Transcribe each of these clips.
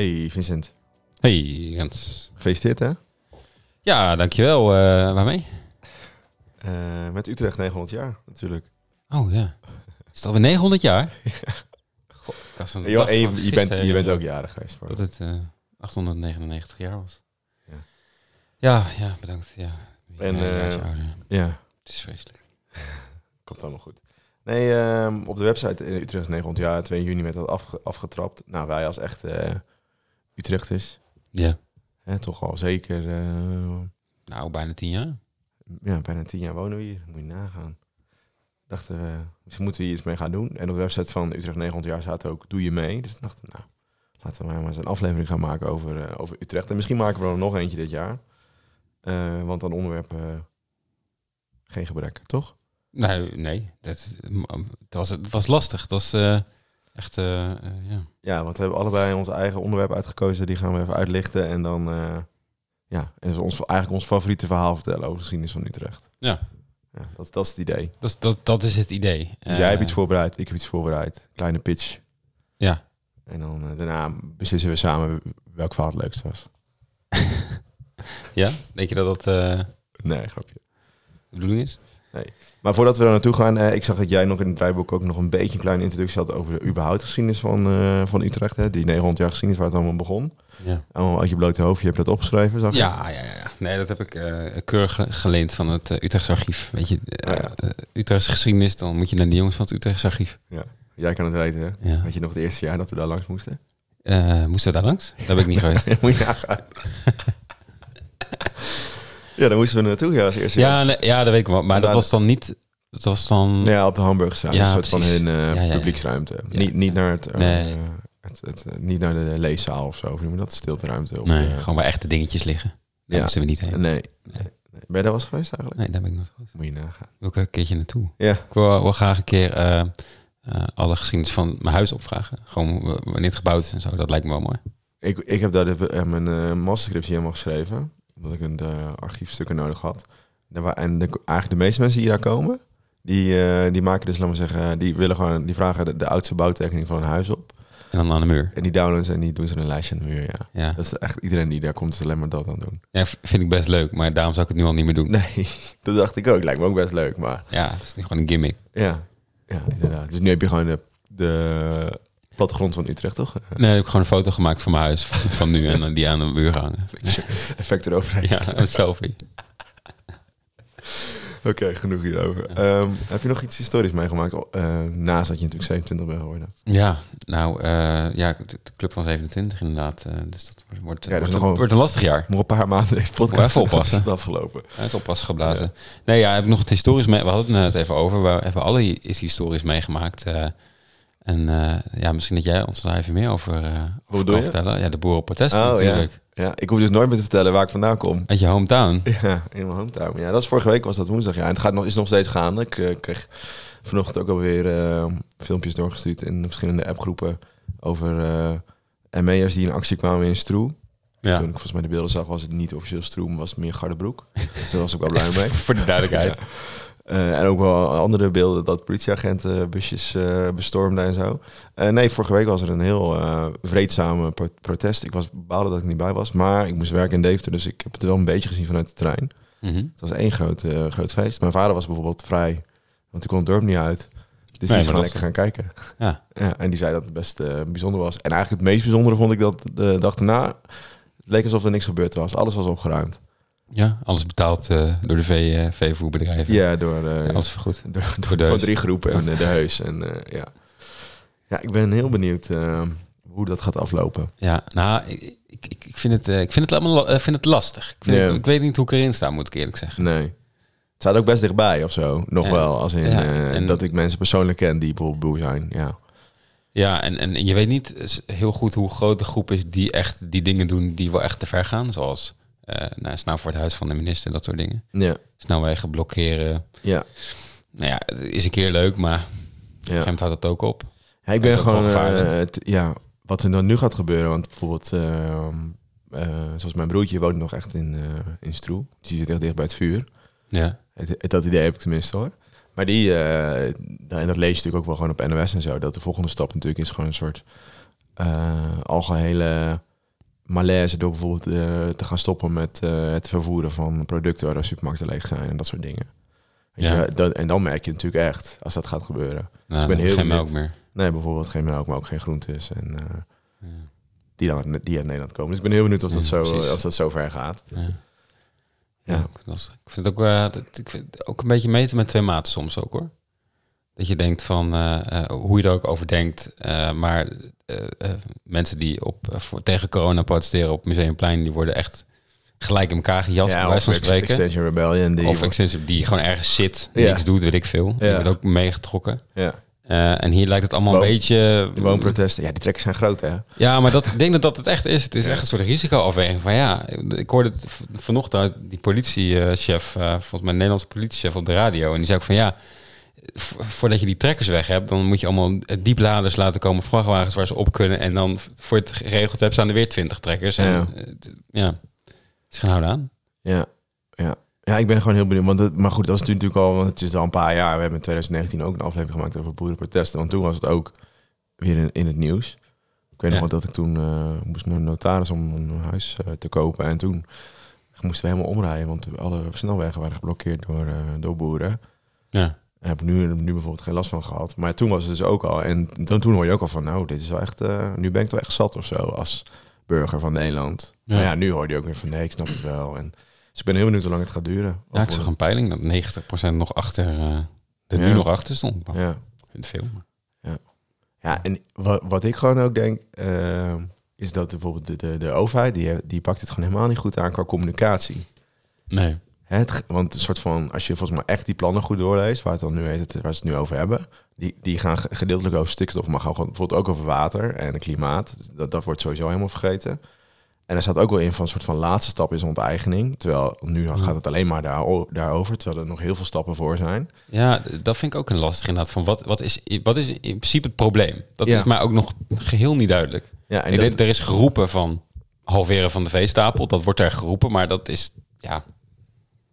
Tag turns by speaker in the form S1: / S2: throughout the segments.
S1: Hey Vincent,
S2: Hey Jens.
S1: gefeliciteerd hè?
S2: Ja, dankjewel. Eh waarmee?
S1: Eh, met Utrecht 900 jaar natuurlijk.
S2: Oh ja. Is het alweer 900 jaar? Goh, ik was een
S1: joh, en je, bent, je bent ook jarig geweest. Voor.
S2: Dat het eh 899 jaar was.
S1: Ja.
S2: Ja, ja, bedankt. Ja.
S1: En,
S2: Ja,
S1: eh. Ja,
S2: Het is vreselijk.
S1: komt allemaal goed. Nee, ehm, op de website in Utrecht 900 jaar, 2 juni werd dat afge- afgetrapt. Nou, wij als echte Utrechters,
S2: Ja.
S1: hè, toch al zeker, eh,
S2: Nou, bijna 10 jaar.
S1: ja, bijna 10 jaar wonen we hier. Moet je nagaan. Dachten we, misschien moeten we hier iets mee gaan doen. En op de website van Utrecht 900 jaar staat ook, doe je mee? Dus dachten nou, laten we maar eens een aflevering gaan maken over, eh, over Utrecht. En misschien maken we er nog eentje dit jaar. Eh, want aan onderwerpen geen gebrek, toch?
S2: Nee, nee. Dat, het, was, het was lastig. Het was echt, eh, eh, ja.
S1: Ja, want we hebben allebei ons eigen onderwerp uitgekozen. Die gaan we even uitlichten. En dan, eh, ja, en dus ons, eigenlijk ons favoriete verhaal vertellen over de geschiedenis van Utrecht.
S2: Ja.
S1: ja dat, dat is het idee.
S2: Dat, is- dat, dat is het idee.
S1: Dus jij hebt iets voorbereid, ik heb iets voorbereid. Kleine pitch.
S2: Ja.
S1: En dan daarna beslissen we samen welk verhaal het leukste was.
S2: Ja? Denk je dat dat eh,
S1: Nee, grapje.
S2: de bedoeling is?
S1: Maar voordat we er naartoe gaan, eh, ik zag dat jij nog in het draaiboek ook nog een beetje een kleine introductie had over de überhaupt geschiedenis van, eh, van Utrecht. Hè? Die 900 jaar geschiedenis waar het allemaal begon.
S2: Ja.
S1: Allemaal uit je blote hoofd, je hebt dat opgeschreven, zag je?
S2: Ja, ja, ja. Nee, dat heb ik eh keurig ge- geleend van het uh, Utrechtse archief. Weet je,
S1: ja.
S2: Utrechtse geschiedenis, dan moet je naar de jongens van het Utrechtse archief.
S1: Jij kan het weten, hè?
S2: Ja.
S1: Weet je nog het eerste jaar dat we daar langs moesten?
S2: Moesten we daar langs? Daar ben ik niet geweest.
S1: Moet je. Ja, daar moesten we naartoe, ja, als eerste
S2: Ja, nee, ja, dat weet ik wel. Maar dat was dan niet... Dat was dan...
S1: Ja, op de Hamburgstraat.
S2: Ja,
S1: een soort
S2: precies.
S1: van hun eh, publieksruimte. Niet, niet naar het, eh,
S2: Nee.
S1: het, het, eh, niet naar de leeszaal of zo. Of noem dat? Stilteruimte. Of,
S2: nee, gewoon waar echte dingetjes liggen. Daar
S1: Ja.
S2: moesten we niet heen.
S1: nee. nee. Ben je daar wel eens geweest eigenlijk?
S2: Nee, daar ben ik nooit geweest.
S1: Moet je nagaan.
S2: Wil ik een keertje naartoe.
S1: Ja.
S2: Ik wil wel graag een keer alle geschiedenis van mijn huis opvragen. Gewoon wanneer het gebouwd is en zo. Dat lijkt me wel mooi.
S1: Ik, ik heb daar de, mijn masterscriptie helemaal geschreven. Omdat ik een de archiefstukken nodig had. En de, eigenlijk de meeste mensen die daar komen, die, eh, die maken dus, laat maar zeggen, die willen gewoon, die vragen de, de oudste bouwtekening van een huis op.
S2: En dan aan de muur.
S1: En die downloaden ze en die doen ze een lijstje aan de muur, ja.
S2: Ja.
S1: Dat is echt iedereen die daar komt, is alleen maar dat aan doen.
S2: ja, vind ik best leuk. Maar daarom zou ik het nu al niet meer doen.
S1: Nee, dat dacht ik ook. Lijkt me ook best leuk, maar
S2: Ja, het is niet gewoon een gimmick.
S1: ja, ja inderdaad. Dus nu heb je gewoon de, de plattegrond van Utrecht, toch?
S2: Nee, ik heb gewoon een foto gemaakt van mijn huis van nu en dan die aan de muur gehangen.
S1: Effect eroverheen.
S2: Ja, een selfie.
S1: Oké, genoeg hierover. Ehm, heb je nog iets historisch meegemaakt? eh, naast dat je natuurlijk 27 bent geworden.
S2: Ja, nou eh, ja, de club van 27 inderdaad. eh, dus dat wordt,
S1: Ja,
S2: wordt, een lastig jaar.
S1: Nog een paar maanden deze podcast.
S2: Moet even oppassen.
S1: is het afgelopen.
S2: Hij is oppassen geblazen. Nee, ja, heb ik nog het historisch mee. We hadden het net even over. We hebben alle is historisch meegemaakt. En eh, ja, misschien dat jij ons daar even meer over, eh over kan
S1: je?
S2: vertellen. Ja, de boerenprotesten
S1: Oh,
S2: natuurlijk.
S1: Ja, ik hoef dus nooit meer te vertellen waar ik vandaan kom.
S2: Uit je hometown.
S1: Ja, in mijn hometown. Ja, dat is vorige week was dat woensdag. Ja, en het gaat nog, is nog steeds gaande. Ik eh, kreeg vanochtend ook alweer filmpjes doorgestuurd in verschillende appgroepen over ME'ers die in actie kwamen in Stroe.
S2: Ja.
S1: Toen ik volgens mij de beelden zag, was het niet officieel Stroe, maar was het meer Gardebroek. dus daar was ik wel blij mee.
S2: Voor de duidelijkheid.
S1: Eh, en ook wel andere beelden dat politieagenten busjes eh, bestormden en zo. Eh, nee, vorige week was er een heel eh vreedzame pro- protest. Ik was baalde dat ik niet bij was, maar ik moest werken in Deventer, dus ik heb het wel een beetje gezien vanuit de trein.
S2: Mhm.
S1: Het was één groot, eh, groot feest. Mijn vader was bijvoorbeeld vrij, want hij kon het dorp niet uit. Dus die is gewoon lekker gaan kijken.
S2: Ja.
S1: Ja, en die zei dat het best eh, bijzonder was. En eigenlijk het meest bijzondere vond ik dat de dag daarna... Het leek alsof er niks gebeurd was. Alles was opgeruimd.
S2: Ja, alles betaald eh, door de vee, eh, veevoerbedrijven.
S1: Ja, door, eh,
S2: alles vergoed.
S1: door, door,
S2: de
S1: van drie groepen en de heus. En, ja. ja, ik ben heel benieuwd hoe dat gaat aflopen.
S2: Ja, nou, ik, ik, ik vind het, ik vind het, allemaal, vind het lastig. Ik, vind
S1: Ja.
S2: het- ik weet niet hoe ik erin sta, moet ik eerlijk zeggen.
S1: Nee. Het staat ook best dichtbij of zo. Nog wel. Als in
S2: Ja, en-
S1: dat ik mensen persoonlijk ken die bijvoorbeeld boer zijn. Ja.
S2: Ja, en, en je weet niet heel goed hoe groot de groep is die echt die dingen doen die wel echt te ver gaan. Zoals nou, snel voor het huis van de minister, dat soort dingen.
S1: Ja.
S2: Snelwegen blokkeren.
S1: Ja.
S2: Nou ja, is een keer leuk, maar
S1: ja.
S2: houdt het ook op.
S1: Ja, ik
S2: Dat
S1: ben gewoon, eh, ja, wat er dan nu gaat gebeuren, want bijvoorbeeld, eh, eh, zoals mijn broertje woont nog echt in, eh in Stroe. Die zit echt dicht bij het vuur.
S2: Ja,
S1: Het, het- dat idee heb ik tenminste hoor. Maar die, eh, en dat lees je natuurlijk ook wel gewoon op NOS en zo, dat de volgende stap natuurlijk is gewoon een soort eh, algehele malaise door bijvoorbeeld eh, te gaan stoppen met eh, het vervoeren van producten waar de supermarkten leeg zijn en dat soort dingen.
S2: Ja.
S1: je, dat, en dan merk je natuurlijk echt als dat gaat gebeuren.
S2: Nou,
S1: ik ben heel
S2: geen melk meer.
S1: Nee, bijvoorbeeld geen melk, maar ook geen groentes en eh,
S2: Ja.
S1: die, dan, die uit Nederland komen. Dus ik ben heel benieuwd of dat,
S2: Ja,
S1: zo,
S2: precies.
S1: of dat zo ver gaat.
S2: Ja.
S1: Ja.
S2: Ik vind het ook, ik vind het ook een beetje meten met twee maten soms ook hoor. Dat je denkt van eh, eh, hoe je er ook over denkt. eh, maar mensen die op, voor, tegen corona protesteren op Museumplein, die worden echt gelijk in elkaar gejast, bij wijze van spreken.
S1: Extension Rebellion. Die
S2: of Extensive, die gewoon ergens zit,
S1: Ja.
S2: niks doet, weet ik veel. Die
S1: Ja.
S2: wordt ook meegetrokken.
S1: ja,
S2: en hier lijkt het allemaal
S1: Woon-
S2: een beetje...
S1: woonprotesten, ja, die trekken zijn groot, hè?
S2: Ja, maar dat, ik denk dat dat het echt is. Het is
S1: Ja.
S2: echt een soort risicoafweging van ja. Ik hoorde vanochtend die politiechef, volgens mij een Nederlandse politiechef op de radio. En die zei ook van ja, voordat je die trekkers weg hebt, dan moet je allemaal diepladers laten komen, vrachtwagens waar ze op kunnen. En dan voor het geregeld hebt, staan er weer twintig trekkers. En,
S1: Ja.
S2: ja. Het, ja, is geen houden aan.
S1: Ja, ja. Ja, ik ben gewoon heel benieuwd. Want het, maar goed, dat is natuurlijk al, want het is al een paar jaar. We hebben in 2019 ook een aflevering gemaakt over boerenprotesten. Want toen was het ook weer in, in het nieuws. Ik weet
S2: Ja.
S1: nog wel dat ik toen eh, moest naar notaris om een huis eh, te kopen. En toen moesten we helemaal omrijden, want alle snelwegen waren geblokkeerd door, eh, door boeren.
S2: Ja,
S1: Daar heb ik nu, nu bijvoorbeeld geen last van gehad. Maar toen was het dus ook al. En toen, toen hoor je ook al van, nou, dit is wel echt, eh, nu ben ik wel echt zat of zo als burger van Nederland.
S2: Ja.
S1: Maar ja, nu hoor je ook weer van, nee, ik snap het wel. En, dus ik ben heel benieuwd hoe lang het gaat duren.
S2: ja ik zag een peiling dat 90% nog achter, eh er
S1: Ja.
S2: nu nog achter stond.
S1: Ja.
S2: vind het veel. maar-
S1: Ja, en wat, wat ik gewoon ook denk, eh, is dat bijvoorbeeld de, de, de overheid, die, die pakt het gewoon helemaal niet goed aan qua communicatie.
S2: Nee.
S1: Het, want een soort van, als je volgens mij echt die plannen goed doorleest, waar, het dan nu heet, waar ze het nu over hebben, die, die gaan ge- gedeeltelijk over stikstof, maar gaan gewoon bijvoorbeeld ook over water en klimaat. Dus Dat, dat wordt sowieso helemaal vergeten. En er staat ook wel in van een soort van laatste stap is onteigening. Terwijl nu gaat het alleen maar daar, daarover, terwijl er nog heel veel stappen voor zijn.
S2: Ja, dat vind ik ook een lastig inderdaad. Van wat, wat, is, wat is in principe het probleem? Dat
S1: Ja.
S2: is mij ook nog geheel niet duidelijk.
S1: Ja, en
S2: ik
S1: dat-
S2: er is geroepen van halveren van de veestapel. Dat wordt er geroepen, maar dat is, ja,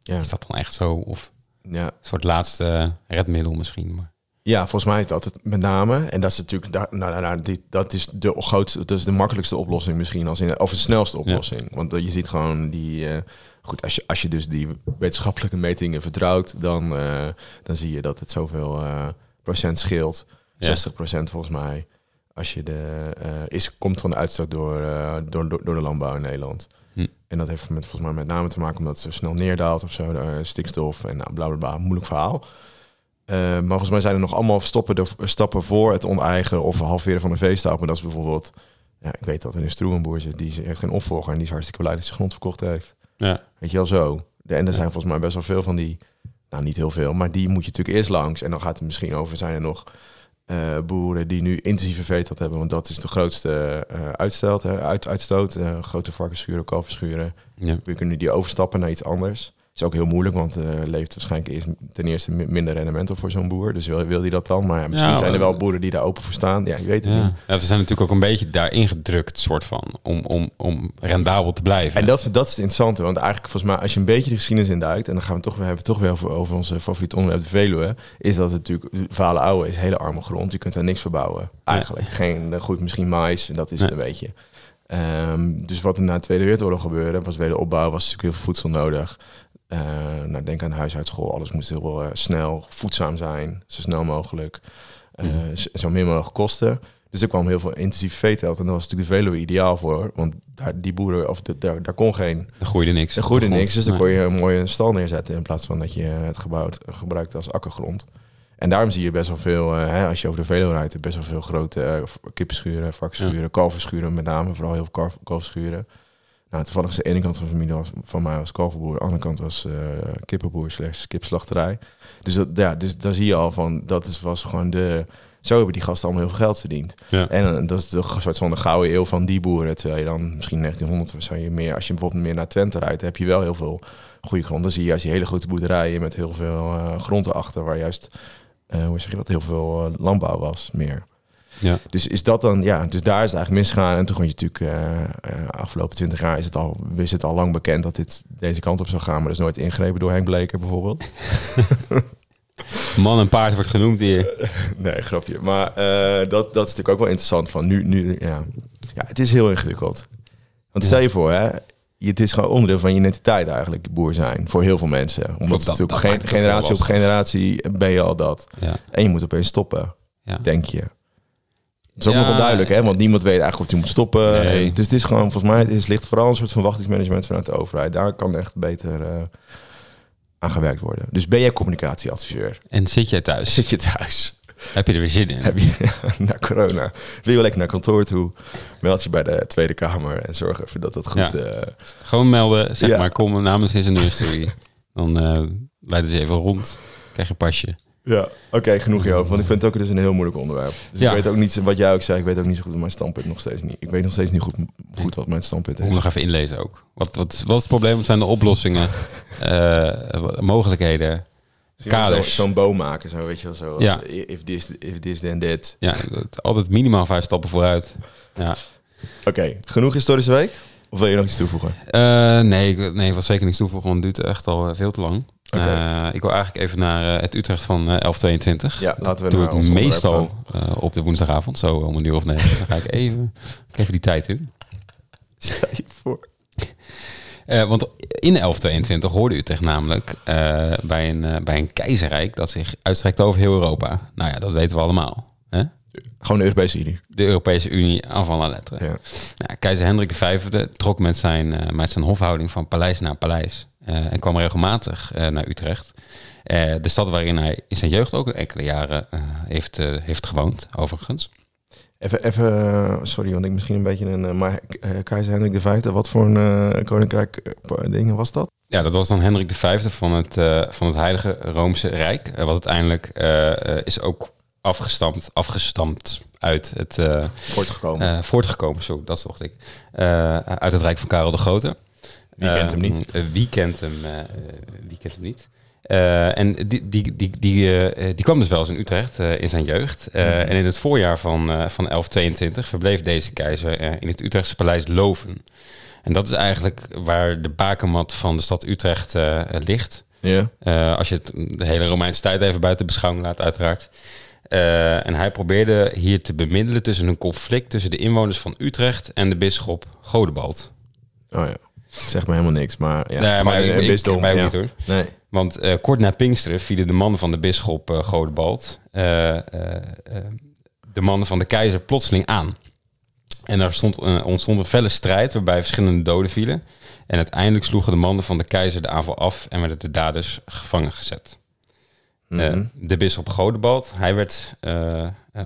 S1: ja,
S2: is dat dan echt zo? Of
S1: ja,
S2: een soort laatste redmiddel misschien. Maar,
S1: Ja, volgens mij is dat het met name. En dat is natuurlijk, daar, nou, nou, nou, die, dat is de grootste, dat is de makkelijkste oplossing misschien, als in, of de snelste oplossing. Want eh, je ziet gewoon die, eh, goed, als je, als je dus die wetenschappelijke metingen vertrouwt, dan, eh, dan zie je dat het zoveel procent scheelt.
S2: Ja.
S1: 60 procent volgens mij. Als je de, is, komt van de uitstoot door, door, door de landbouw in Nederland.
S2: Hm.
S1: En dat heeft met, volgens mij met name te maken omdat het zo snel neerdaalt of zo, de, eh, stikstof en nou, bla bla bla, moeilijk verhaal. Eh, maar volgens mij zijn er nog allemaal stoppen de, stappen voor het onteigenen of halveren van de veestapel. Maar dat is bijvoorbeeld, ja, ik weet dat er een Stroevenboer zit, die heeft geen opvolger en die is hartstikke blij dat hij zijn grond verkocht heeft.
S2: ja,
S1: Weet je wel zo. De, en er zijn volgens mij best wel veel van die, nou niet heel veel, maar die moet je natuurlijk eerst langs. En dan gaat het misschien over, zijn er nog eh, boeren die nu intensieve veeteelt hebben, want dat is de grootste eh uitstoot, hè, uit, uitstoot. eh, grote varkensschuren, kalverschuren.
S2: ja.
S1: We kunnen die overstappen naar iets anders. Is ook heel moeilijk, want eh levert waarschijnlijk eerst ten eerste mi- minder rendement op voor zo'n boer. Dus wil, wil die dat dan? Maar ja, misschien
S2: Ja,
S1: zijn er wel
S2: eh,
S1: boeren die daar open voor staan. Ja, je weet het
S2: Ja.
S1: niet.
S2: ja, we zijn natuurlijk ook een beetje daarin gedrukt, soort van, om, om, om rendabel te blijven.
S1: En dat, dat is het interessante, want eigenlijk volgens mij, als je een beetje de geschiedenis induikt, en dan gaan we toch, we hebben toch weer over, over onze favoriete onderwerp, de Veluwe, is dat het natuurlijk, Vale Oude is hele arme grond. Je kunt daar niks verbouwen. Eigenlijk. Geen, er groeit misschien mais, en dat is het een beetje. Ehm, dus wat er na de Tweede Wereldoorlog gebeurde, was wederopbouw, was natuurlijk heel veel voedsel nodig. Eh, nou, denk aan huishoudschool, alles moest heel eh, snel, voedzaam zijn, zo snel mogelijk. Eh,
S2: Mhm.
S1: Zo min mogelijk kosten. Dus er kwam heel veel intensief veeteelt en daar was natuurlijk de Veluwe ideaal voor. Want daar, die boeren, of de, daar, daar kon geen,
S2: er groeide niks.
S1: er groeide niks. Dus dan kon je een mooie stal neerzetten in plaats van dat je het gebouwd, gebruikt als akkergrond. En daarom zie je best wel veel, hè, als je over de Veluwe rijdt, best wel veel grote kippenschuren, varkensschuren, kalverschuren met name. Vooral heel veel kalf- kalfschuren. Nou, toevallig is de ene kant van de familie was, van mij was kalverboer, de andere kant was eh, kippenboer slash kipslachterij. Dus, dat, ja, dus daar zie je al van, dat is, was gewoon de... Zo hebben die gasten allemaal heel veel geld verdiend.
S2: Ja.
S1: En eh, dat is de soort van de gouden eeuw van die boeren. Terwijl je dan misschien 1900 zou je meer, als je bijvoorbeeld meer naar Twente rijdt, heb je wel heel veel goede grond. Dan zie je juist die hele grote boerderijen met heel veel eh grond erachter, waar juist, hoe zeg je dat, heel veel landbouw was meer.
S2: Ja.
S1: Dus is dat dan, ja, dus daar is het eigenlijk misgegaan. En toen gewoon je natuurlijk, eh eh, afgelopen twintig jaar is het al, is het al lang bekend dat dit deze kant op zou gaan. Maar dat is nooit ingrepen door Henk Bleker bijvoorbeeld.
S2: Man en paard wordt genoemd hier.
S1: Nee, grapje. Maar eh, dat, dat is natuurlijk ook wel interessant van nu, nu ja. ja, het is heel ingewikkeld. Want stel je voor, hè, je, het is gewoon onderdeel van je identiteit eigenlijk, boer zijn. Voor heel veel mensen. Omdat
S2: Dat-
S1: het
S2: ook
S1: generatie op generatie ben je al dat.
S2: Ja.
S1: En je moet opeens stoppen,
S2: Ja.
S1: denk je. Het is ook
S2: Ja,
S1: nog onduidelijk, hè? Want niemand weet eigenlijk of hij moet stoppen.
S2: Nee.
S1: Dus het is gewoon, volgens mij, het is, ligt vooral een soort verwachtingsmanagement vanuit de overheid. Daar kan echt beter eh, aan gewerkt worden. Dus ben jij communicatieadviseur?
S2: En zit jij thuis?
S1: Zit je thuis?
S2: Heb je er weer zin in?
S1: Heb je na corona? Wil je lekker naar kantoor toe? Meld je bij de Tweede Kamer en zorg even dat dat goed...
S2: Ja.
S1: eh,
S2: Gewoon melden, zeg maar, kom namens is een. Dan eh leiden ze even rond, krijg je pasje.
S1: Ja, oké, genoeg hierover. Want ik vind het ook dus een heel moeilijk onderwerp. Dus
S2: Ja.
S1: ik weet ook niet, wat jij ook zei, ik weet ook niet zo goed mijn standpunt nog steeds niet. Ik weet nog steeds niet goed, goed wat mijn standpunt
S2: Ik moet
S1: is.
S2: nog even inlezen ook. Wat, wat, wat is het probleem? Wat zijn de oplossingen? Wat- mogelijkheden?
S1: Zo- Zo'n boom maken, zo weet je wel zo. als,
S2: Ja.
S1: If this, if this then that.
S2: Ja, altijd minimaal vijf stappen vooruit. Ja.
S1: Oké, genoeg historische week? Of wil je nog iets toevoegen?
S2: Eh, nee, ik, nee, ik wil zeker niks toevoegen, want het duurt echt al eh, veel te lang. Eh, ik wil eigenlijk even naar eh, het Utrecht van eh 1122.
S1: Ja, laten we
S2: doe
S1: naar
S2: ik meestal eh, op de woensdagavond, zo om een uur of negen. Dan ga ik even, even die tijd in.
S1: Stel je voor.
S2: Eh, want in 1122 hoorde Utrecht namelijk eh, bij, een, eh, bij een keizerrijk dat zich uitstrekt over heel Europa. Nou ja, dat weten we allemaal. Hè?
S1: Gewoon de Europese Unie.
S2: De Europese Unie avant la lettre.
S1: Ja.
S2: Nou, keizer Hendrik V trok met zijn, eh, met zijn hofhouding van paleis naar paleis eh, en kwam regelmatig eh, naar Utrecht. Eh, de stad waarin hij in zijn jeugd ook enkele jaren eh, heeft, eh, heeft gewoond, overigens.
S1: Even, even, eh, sorry, want ik misschien een beetje een... eh, Maar eh, keizer Hendrik V, wat voor een eh, koninkrijk eh, dingen was dat?
S2: Ja, dat was dan Hendrik V van het, eh, van het Heilige Roomse Rijk. eh, wat uiteindelijk eh, eh, is ook afgestampt, afgestampt uit het... eh,
S1: Voortgekomen.
S2: eh, voortgekomen, zo, dat zocht ik. eh, uit het Rijk van Karel de Grote.
S1: Wie kent hem niet?
S2: Eh, wie kent hem, eh, wie kent hem niet? Eh, en die, die, die, die, eh, die kwam dus wel eens in Utrecht in zijn jeugd.
S1: Mhm.
S2: En in het voorjaar van, van 1122 verbleef deze keizer in het Utrechtse paleis Loven. En dat is eigenlijk waar de bakermat van de stad Utrecht ligt.
S1: ja.
S2: Eh, als je het, de hele Romeinse tijd even buiten beschouwing laat, uiteraard. En hij probeerde hier te bemiddelen tussen een conflict tussen de inwoners van Utrecht en de bisschop Godebald.
S1: Oh ja. Zeg me helemaal niks, maar ja.
S2: nee, maar ik, ik, ik mij ook
S1: ja.
S2: niet hoor.
S1: Nee.
S2: Want eh, kort na Pinksteren vielen de mannen van de bisschop eh, Godebald eh, de mannen van de keizer plotseling aan. En daar stond, ontstond een felle strijd waarbij verschillende doden vielen. En uiteindelijk sloegen de mannen van de keizer de aanval af en werden de daders gevangen gezet.
S1: Mhm.
S2: de bisschop Godebald, hij werd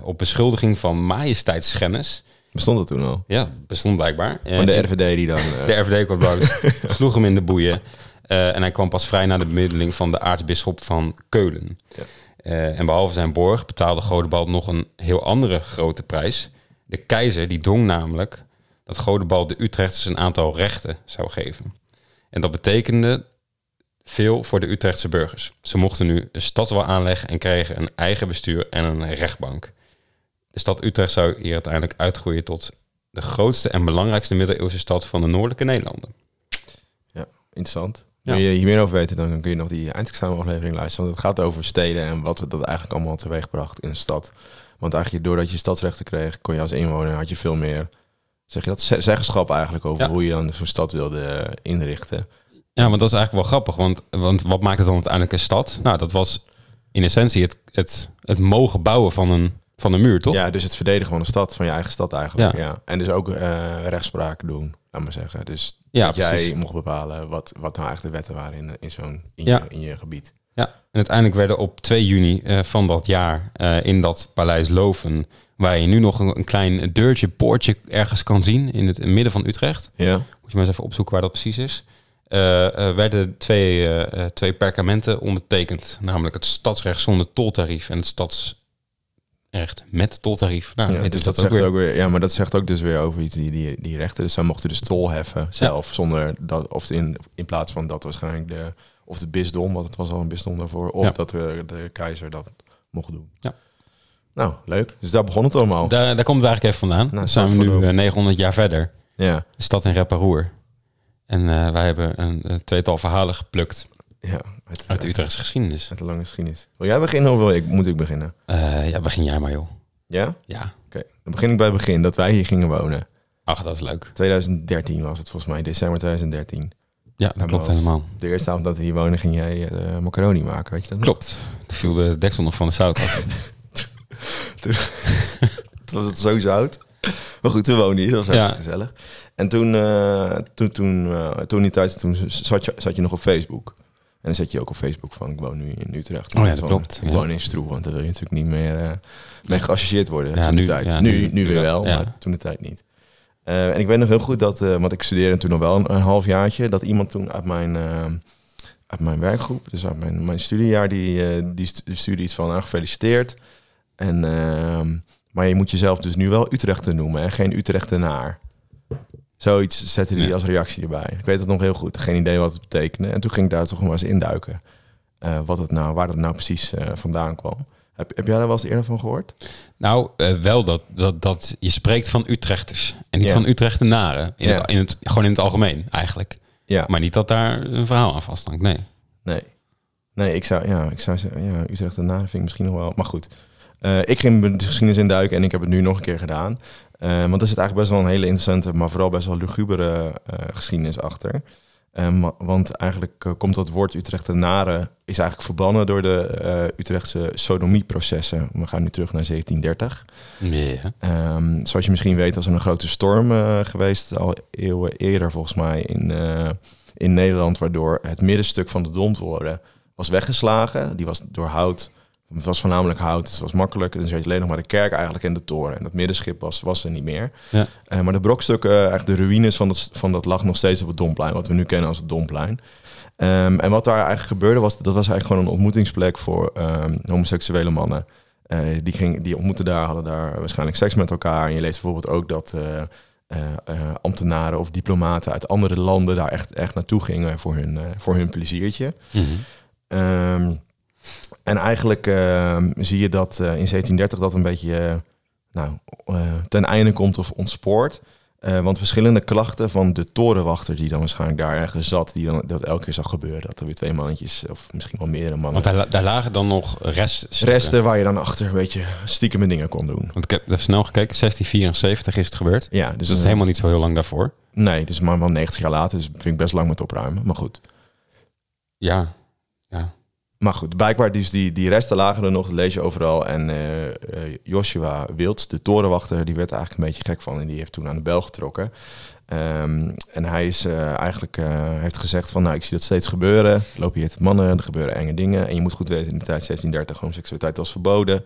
S2: op beschuldiging van majesteitsschennis,
S1: Bestond dat toen al?
S2: ja, bestond blijkbaar.
S1: Van de RVD die dan... eh,
S2: de RVD kwam boos, sloeg hem in de boeien. Eh, en hij kwam pas vrij na de bemiddeling van de aartsbisschop van Keulen.
S1: Ja.
S2: Eh, en behalve zijn borg betaalde Godebald nog een heel andere grote prijs. De keizer die dwong namelijk dat Godebald de Utrechters een aantal rechten zou geven. En dat betekende veel voor de Utrechtse burgers. Ze mochten nu een stadswal aanleggen en kregen een eigen bestuur en een rechtbank. De stad Utrecht zou hier uiteindelijk uitgroeien tot de grootste en belangrijkste middeleeuwse stad van de noordelijke Nederlanden.
S1: Interessant.
S2: Ja.
S1: Wil je hier meer over weten, dan kun je nog die eindexamenaflevering luisteren. Want het gaat over steden en wat dat eigenlijk allemaal teweegbracht in een stad. Want eigenlijk doordat je stadsrechten kreeg, kon je als inwoner, had je veel meer, zeg je dat, ze- zeggenschap eigenlijk over
S2: Ja.
S1: hoe je dan zo'n stad wilde inrichten.
S2: Ja, want dat is eigenlijk wel grappig. Want, want wat maakt het dan uiteindelijk een stad? Nou, dat was in essentie het, het, het mogen bouwen van een, van een muur, toch?
S1: Ja, dus het verdedigen van een stad, van je eigen stad eigenlijk.
S2: Ja.
S1: Ja. En dus ook eh, rechtspraak doen, laat maar zeggen. Dus
S2: Ja,
S1: dat jij mocht bepalen wat, wat nou eigenlijk de wetten waren in, in zo'n in,
S2: Ja.
S1: je, in je gebied.
S2: Ja, en uiteindelijk werden op 2 juni eh, van dat jaar eh, in dat paleis Loven, waar je nu nog een, een klein deurtje, poortje ergens kan zien in het midden van Utrecht.
S1: Ja.
S2: Moet je maar eens even opzoeken waar dat precies is. werden twee, twee perkamenten ondertekend. Namelijk het stadsrecht zonder toltarief en het stadsrecht met toltarief. Nou,
S1: Ja, dus dat
S2: dat ook
S1: zegt
S2: weer.
S1: ook weer, ja, maar dat zegt ook dus weer over iets die, die, die rechten. Dus zij mochten dus tol heffen zelf, zonder dat, of in, in plaats van dat waarschijnlijk de, of het bisdom, want het was al een bisdom daarvoor, of
S2: Ja.
S1: dat we de keizer dat mocht doen.
S2: Ja.
S1: Nou, leuk. Dus daar begon het allemaal.
S2: Daar, daar komt het eigenlijk even vandaan.
S1: Nou,
S2: Dan zijn we nu
S1: de-
S2: eh, 900 jaar verder.
S1: Ja,
S2: De stad in Reparoer. En eh, wij hebben een, een tweetal verhalen geplukt
S1: ja. Uit,
S2: uit de Utrechtse geschiedenis.
S1: uit de lange geschiedenis. Wil jij beginnen of wil ik, moet ik beginnen?
S2: Eh, ja, begin jij maar joh.
S1: Ja? Oké,
S2: Ja.
S1: dan begin ik bij het begin, dat wij hier gingen wonen.
S2: Ach, dat is leuk.
S1: 2013 was het volgens mij, december 2013.
S2: Ja, dat klopt helemaal.
S1: De eerste avond dat we hier wonen ging jij eh, macaroni maken, weet je dat?
S2: Klopt. Toen viel de deksel nog van de zout af.
S1: Toen was het zo zout. Maar goed, toen woonde hier, dat was
S2: Ja.
S1: echt gezellig. En toen, eh, toen, toen, toen die tijd, toen zat je, zat je nog op Facebook. En dan zet je ook op Facebook van, ik woon nu in Utrecht.
S2: Oh ja, dat
S1: Van,
S2: klopt,
S1: Ik
S2: ja.
S1: woon in Stroe, want daar wil je natuurlijk niet meer eh, mee geassocieerd worden.
S2: Ja,
S1: toen de
S2: nu-
S1: tijd.
S2: ja,
S1: nu,
S2: nu-
S1: weer
S2: wel,
S1: maar toen de tijd niet. Eh, en ik weet nog heel goed dat, eh, want ik studeerde toen nog wel een, een halfjaartje, dat iemand toen uit mijn, uit mijn werkgroep, dus uit mijn, mijn studiejaar, die, die stu- stuurde iets van, nou, gefeliciteerd. En, ehm, maar je moet jezelf dus nu wel Utrechter noemen en geen Utrechtenaar. Zoiets zette hij
S2: Ja.
S1: als reactie erbij. Ik weet het nog heel goed. Geen idee wat het betekende. En toen ging ik daar toch maar eens induiken. eh wat het nou, waar dat nou precies eh, vandaan kwam. Heb, heb jij daar wel eens eerder van gehoord?
S2: nou, eh, wel dat, dat, dat je spreekt van Utrechters. En niet van Utrechtenaren. In het, in het, gewoon in het algemeen, eigenlijk.
S1: Ja.
S2: Maar niet dat daar een verhaal aan vasthangt, nee.
S1: Nee. Nee, ik zou, ja, ik zou zeggen, ja, Utrecht en vind ik misschien nog wel. Maar goed, Eh, ik ging de geschiedenis induiken en ik heb het nu nog een keer gedaan. Eh, want er zit eigenlijk best wel een hele interessante, maar vooral best wel lugubere eh, geschiedenis achter. Want eigenlijk komt dat woord Utrechtenaren is eigenlijk verbannen door de eh, Utrechtse sodomieprocessen. We gaan nu terug naar 1730.
S2: Ja.
S1: Ehm, zoals je misschien weet was er een grote storm geweest, al eeuwen eerder volgens mij in, in Nederland, waardoor het middenstuk van de Domtoren was weggeslagen. Die was door hout, het was voornamelijk hout, dus het was makkelijk. Dus had je alleen nog maar de kerk eigenlijk en de toren. En dat middenschip was, was er niet meer.
S2: Ja.
S1: Eh, maar de brokstukken, eigenlijk de ruïnes van dat, van dat lag nog steeds op het Domplein, wat we nu kennen als het Domplein. Ehm, en wat daar eigenlijk gebeurde was, dat was eigenlijk gewoon een ontmoetingsplek voor ehm, homoseksuele mannen. Eh, die, ging, die ontmoetten daar, hadden daar waarschijnlijk seks met elkaar. En je leest bijvoorbeeld ook dat eh, ambtenaren of diplomaten uit andere landen daar echt, echt naartoe gingen voor hun, voor hun pleziertje. Ehm, en eigenlijk ehm, zie je dat eh, in 1730 dat een beetje eh, nou, eh, ten einde komt of ontspoort. Want verschillende klachten van de torenwachter die dan waarschijnlijk daar ergens zat, die dan dat elke keer zag gebeuren, dat er weer twee mannetjes of misschien wel meerdere mannen.
S2: Want daar, daar lagen dan nog reststukken.
S1: Resten waar je dan achter een beetje stiekem dingen kon doen.
S2: Want ik heb even snel gekeken, 1674 is het gebeurd.
S1: Ja, dus,
S2: Dus dat is helemaal niet zo heel lang daarvoor.
S1: Nee, dus maar wel 90 jaar later, dus vind ik best lang met opruimen. Maar goed.
S2: Ja, ja.
S1: Maar goed, blijkbaar dus die, die resten lagen er nog, dat lees je overal. En eh, Joshua Wilds, de torenwachter, die werd er eigenlijk een beetje gek van. En die heeft toen aan de bel getrokken. Ehm, en hij is eh, eigenlijk eh, heeft gezegd van, nou, ik zie dat steeds gebeuren. Er lopen hier mannen, er gebeuren enge dingen. En je moet goed weten, in de tijd 1630, homoseksualiteit was verboden.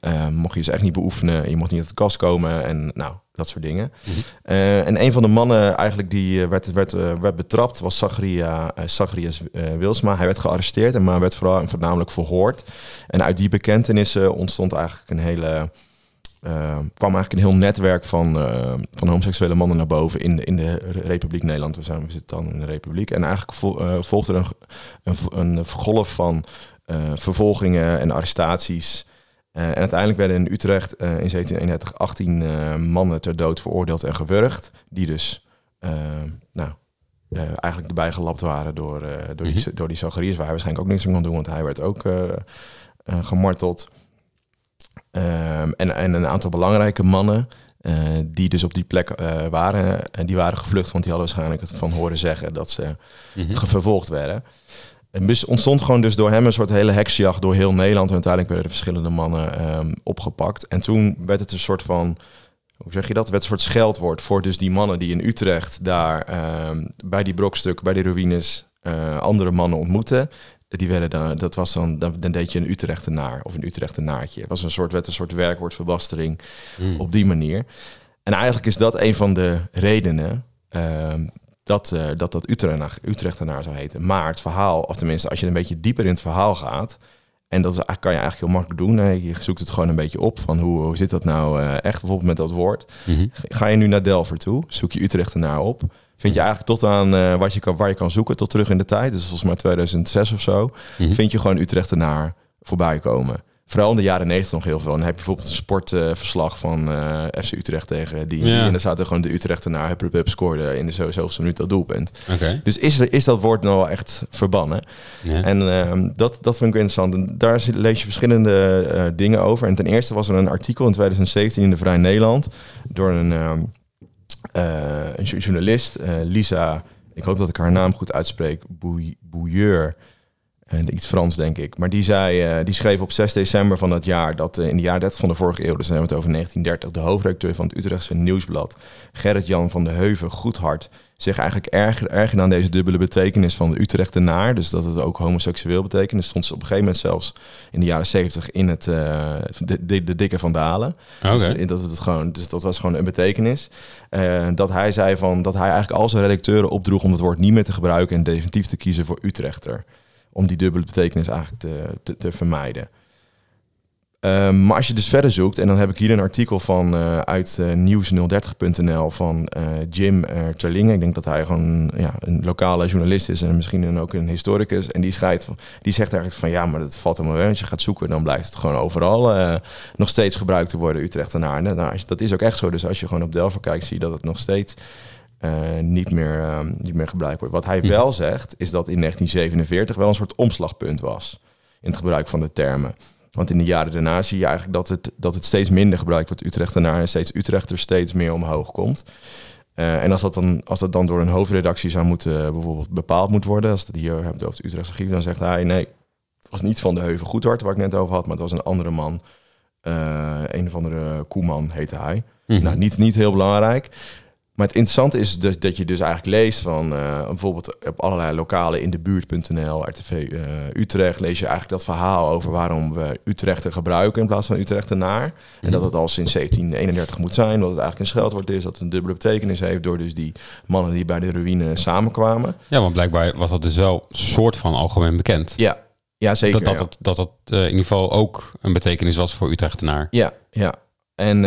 S1: Ehm, mocht je dus echt niet beoefenen, je mocht niet uit de kast komen en nou, dat soort dingen.
S2: Mhm.
S1: Eh, en een van de mannen eigenlijk die werd, werd, werd betrapt was Zacharia, Zacharias eh, Wilsma. Hij werd gearresteerd, en maar werd vooral voornamelijk verhoord. En uit die bekentenissen ontstond eigenlijk een hele... eh, kwam eigenlijk een heel netwerk van, eh, van homoseksuele mannen naar boven in de, in de Republiek Nederland. We, zijn, we zitten dan in de Republiek. En eigenlijk vol, eh, volgde er een, een, een golf van eh, vervolgingen en arrestaties. Eh, en uiteindelijk werden in Utrecht in 1731 18 eh, mannen ter dood veroordeeld en gewurgd. Die dus eh, nou, eigenlijk erbij gelapt waren door, door, die, door die. Waar hij waarschijnlijk ook niks aan kon doen, want hij werd ook gemarteld. Ehm, en, en een aantal belangrijke mannen eh, die dus op die plek eh, waren. En die waren gevlucht, want die hadden waarschijnlijk het van horen zeggen dat ze ge- vervolgd werden. En dus ontstond gewoon dus door hem een soort hele heksjacht door heel Nederland. En uiteindelijk werden er verschillende mannen ehm, opgepakt. En toen werd het een soort van, hoe zeg je dat? werd een soort scheldwoord voor dus die mannen die in Utrecht daar ehm, bij die brokstuk, bij die ruïnes, eh, andere mannen ontmoetten. Die werden dan, dat was dan, dan, dan deed je een Utrechtenaar of een Utrechtenaartje. Het was een soort, werd een soort werkwoordverbastering
S2: Mm.
S1: op die manier. En eigenlijk is dat een van de redenen ehm, dat, eh, dat dat Utrecht, Utrechtenaar zou heten. Maar het verhaal, of tenminste als je een beetje dieper in het verhaal gaat... en dat is, kan je eigenlijk heel makkelijk doen. Je zoekt het gewoon een beetje op van hoe, hoe zit dat nou eh, echt bijvoorbeeld met dat woord.
S2: Mhm.
S1: Ga je nu naar Delver toe, zoek je Utrechtenaar op... Vind je eigenlijk tot aan wat je kan, waar je kan zoeken, tot terug in de tijd. Dus volgens mij 2006 of zo
S2: Mhm.
S1: vind je gewoon Utrechtenaar voorbij komen. Vooral in de jaren 90 nog heel veel. Dan heb je bijvoorbeeld een sportverslag van eh, FC Utrecht tegen die.
S2: Ja.
S1: En daar zaten gewoon de Utrechtenaar, hup, hup, hup, scoorde in de zo- zoveelste minuut dat doelpunt. Dus is, is dat woord nou wel echt verbannen?
S2: Ja.
S1: En ehm, dat, dat vind ik interessant. En daar lees je verschillende eh, dingen over. En ten eerste was er een artikel in 2017 in de Vrij Nederland door een, ehm, eh, een jo- journalist, eh, Lisa, ik hoop dat ik haar naam goed uitspreek, Bouilleur. En iets Frans, denk ik. Maar die, zei, eh, die schreef op 6 december van dat jaar dat eh, in de jaren 30 van de vorige eeuw, dus dan hebben we het over 1930, de hoofdredacteur van het Utrechtse Nieuwsblad, Gerrit-Jan van de Heuven Goedhart, zich eigenlijk erger, erger aan deze dubbele betekenis van de Utrechtenaar. Dus dat het ook homoseksueel betekent. Dus stond ze op een gegeven moment zelfs in de jaren 70 in het, eh, de, de, de dikke vandalen.
S2: Oké.
S1: Dus, dat het gewoon, dus dat was gewoon een betekenis. Dat hij zei van dat hij eigenlijk al zijn redacteuren opdroeg om het woord niet meer te gebruiken en definitief te kiezen voor Utrechter. Om die dubbele betekenis eigenlijk te, te, te vermijden. Ehm, maar als je dus verder zoekt, en dan heb ik hier een artikel van eh, uit eh, nieuws030.nl van eh, Jim uh, Terlinge. Ik denk dat hij gewoon ja, een lokale journalist is en misschien dan ook een historicus. En die, schrijft, die zegt eigenlijk van ja, maar dat valt helemaal weg. Als je gaat zoeken, dan blijft het gewoon overal nog steeds gebruikt te worden, Utrechtenaar. Nou, als je- dat is ook echt zo. Dus als je gewoon op Delver kijkt, zie je dat het nog steeds eh, niet, meer, eh, niet meer gebruikt wordt. Wat hij wel zegt, is dat in 1947 wel een soort omslagpunt was in het gebruik van de termen. Want in de jaren daarna zie je eigenlijk dat het, dat het steeds minder gebruikt wordt, Utrechtenaar, en steeds Utrechter steeds meer omhoog komt. Eh, en als dat, dan, als dat dan door een hoofdredactie zou moeten bijvoorbeeld bepaald moet worden, als het hier hebt over het Utrechtse archief, dan zegt hij nee, het was niet van de Heuvel Goedhart, waar ik net over had, maar het was een andere man. Eh, een of andere Koeman heette hij.
S2: Mhm.
S1: Nou, niet, niet heel belangrijk. Maar het interessante is dus dat je dus eigenlijk leest van eh, bijvoorbeeld op allerlei lokalen in de buurt.nl, RTV eh, Utrecht, lees je eigenlijk dat verhaal over waarom we Utrechter gebruiken in plaats van Utrechtenaar. En dat het al sinds 1731 moet zijn, dat het eigenlijk een scheldwoord is, dat het een dubbele betekenis heeft door dus die mannen die bij de ruïne samenkwamen.
S2: Ja, want blijkbaar was dat dus wel soort van algemeen bekend.
S1: Ja, ja zeker.
S2: dat dat,
S1: ja.
S2: dat dat eh, in ieder geval ook een betekenis was voor Utrechtenaar.
S1: Ja, ja. En,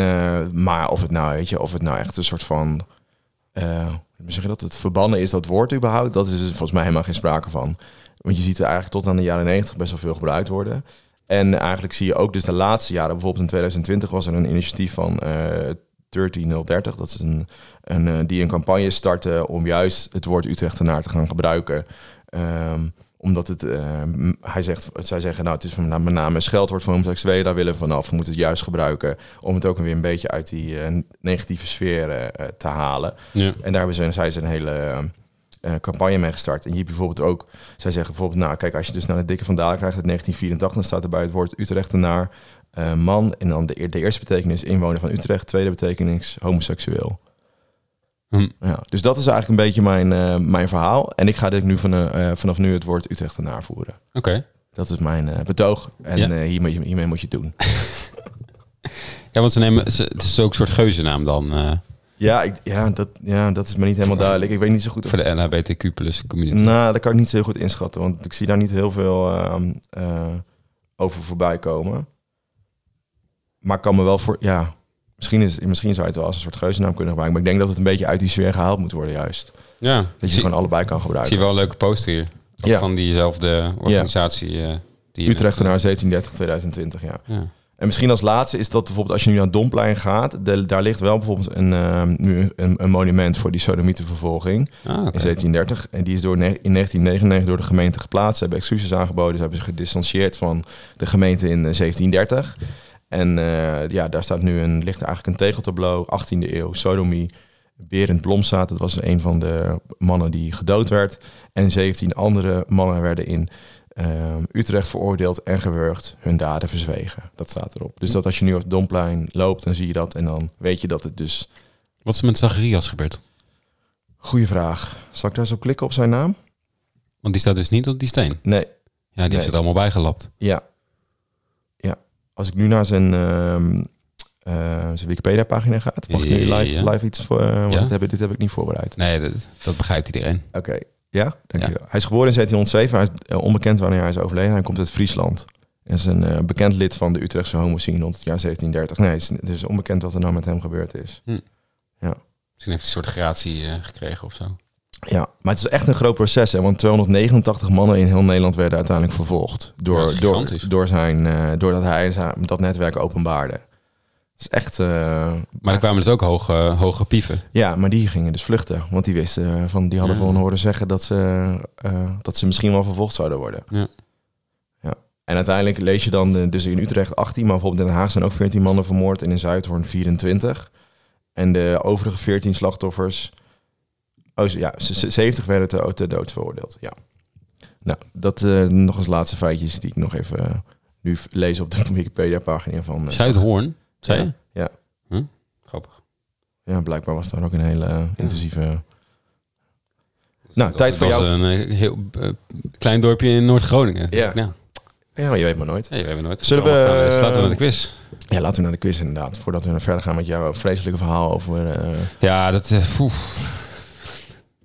S1: maar of het nou, weet je, of het nou echt een soort van, eh, hoe zeg dat, het verbannen is, dat woord überhaupt, dat is volgens mij helemaal geen sprake van. Want je ziet er eigenlijk tot aan de jaren 90 best wel veel gebruikt worden. En eigenlijk zie je ook dus de laatste jaren, bijvoorbeeld in 2020 was er een initiatief van eh 13030, dat is een, een, eh, die een campagne starten om juist het woord Utrechtenaar te gaan gebruiken. Ehm, omdat het, eh, hij zegt, zij zeggen, nou, het is van- nou, met name scheldwoord voor homoseksuelen, daar willen we vanaf. We moeten het juist gebruiken om het ook weer een beetje uit die eh, negatieve sfeer eh, te halen.
S2: Ja.
S1: En daar hebben ze, zij een hele campagne mee gestart. En hier bijvoorbeeld ook, zij zeggen bijvoorbeeld, nou, kijk, als je dus naar de dikke vandalen krijgt uit 1984, dan staat er bij het woord Utrechtenaar eh, man. En dan de, de eerste betekenis inwoner van Utrecht, tweede betekenis homoseksueel.
S2: Hm.
S1: Ja, dus dat is eigenlijk een beetje mijn, eh, mijn verhaal. En ik ga dit nu van, eh, eh, vanaf nu het woord Utrechtenaar voeren.
S2: Oké.
S1: Dat is mijn betoog. En
S2: Ja.
S1: hiermee, hiermee moet je het doen.
S2: Ja, want ze nemen, ze, het is ook een soort geuzennaam dan
S1: ja, ik, ja, dat, ja, dat is me niet helemaal duidelijk. Ik weet niet zo goed of
S2: voor de LHBTQ plus community.
S1: Nou, dat kan ik niet zo heel goed inschatten, want ik zie daar niet heel veel ehm, eh, over voorbij komen. Maar ik kan me wel voor, ja, misschien, is, misschien zou je het wel als een soort geuzennaam kunnen gebruiken. Maar ik denk dat het een beetje uit die sfeer gehaald moet worden, juist.
S2: ja,
S1: Dat je
S2: zie,
S1: gewoon allebei kan
S2: zie
S1: gebruiken.
S2: je wel een leuke poster hier.
S1: Ja.
S2: Van diezelfde organisatie. eh, die
S1: Utrechtenaar 1730, 2020, ja.
S2: Ja.
S1: En misschien als laatste is dat bijvoorbeeld als je nu naar Domplein gaat, de- daar ligt wel bijvoorbeeld een, ehm, nu een, een monument voor die sodemietenvervolging.
S2: Ah,
S1: in 1730. En die is door in 1999 door de gemeente geplaatst. Ze hebben excuses aangeboden. Ze hebben zich gedistanceerd van de gemeente in eh, 1730. En eh, ja, daar staat nu een, ligt eigenlijk een tegeltableau, 18e eeuw, sodomie. Berend Blomstaat, dat was een van de mannen die gedood werd. En 17 andere mannen werden in ehm, Utrecht veroordeeld en gewurgd. Hun daden verzwegen. Dat staat erop. Dus dat als je nu op het Domplein loopt, dan zie je dat. En dan weet je dat het dus...
S2: Wat is er met Zacharias gebeurd?
S1: Goeie vraag. Zal ik daar zo klikken op zijn naam?
S2: Want die staat dus niet op die steen.
S1: Nee,
S2: Ja, die
S1: Nee.
S2: heeft het allemaal bijgelapt.
S1: Ja. Ja. Als ik nu naar zijn, ehm, eh, zijn Wikipedia-pagina ga, mag ik nu live,
S2: Ja.
S1: live iets voor... eh, want
S2: Ja.
S1: dit, heb, ik- dit heb ik niet voorbereid.
S2: Nee, dat, dat begrijpt iedereen.
S1: Oké. Ja? Hij is geboren in 1707. Hij is eh, onbekend wanneer hij is overleden. Hij komt uit Friesland. Hij is een bekend lid van de Utrechtse homoscene rond het jaar 1730. Nee, het is, het is onbekend wat er nou met hem gebeurd is.
S2: Misschien heeft hij een soort gratie gekregen of zo.
S1: Ja, maar het is echt een groot proces. Hè, want 289 mannen in heel Nederland werden uiteindelijk vervolgd.
S2: Ja,
S1: Door,
S2: dat is
S1: door, door zijn, eh, doordat hij zijn, dat netwerk openbaarde. Het is echt... eh,
S2: Maar er kwamen dus ook hoge, hoge pieven.
S1: Ja, maar die gingen dus vluchten. Want die wisten eh, van, die hadden
S2: Ja.
S1: van horen zeggen dat ze, eh, dat ze misschien wel vervolgd zouden worden.
S2: Ja.
S1: ja. En uiteindelijk lees je dan eh, dus in Utrecht 18, maar bijvoorbeeld in Den Haag zijn ook 14 mannen vermoord en in Zuidhoorn 24. En de overige 14 slachtoffers... Oh, ja, z- z- 70 werden te, te dood veroordeeld. Ja. Nou, dat eh, nog als laatste feitjes die ik nog even eh, nu lees op de Wikipedia-pagina van... eh,
S2: Zuidhoorn, zei je?
S1: Ja.
S2: Huh? Grappig.
S1: Ja, blijkbaar was daar ook een hele intensieve... Nou, tijd voor
S2: was
S1: jou.
S2: een heel klein dorpje in Noord-Groningen.
S1: Ja. Ja, maar je weet maar nooit.
S2: nee, we hebben nooit.
S1: Zullen we,
S2: Gaan laten we naar de quiz.
S1: Ja, laten we naar de quiz inderdaad. Voordat we verder gaan met jouw vreselijke verhaal over...
S2: Ja, dat.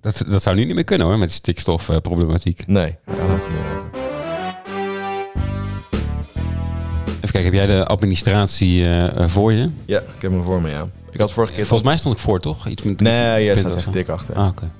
S2: Dat, dat zou nu niet meer kunnen hoor, met die stikstofproblematiek.
S1: nee, meer.
S2: Even kijken, heb jij de administratie eh, eh, voor je?
S1: Ja, ik heb hem voor me, ja. Ik had vorige keer...
S2: Volgens mij stond ik voor, toch? Iets met
S1: Nee, jij staat echt dik achter.
S2: Ah, oké.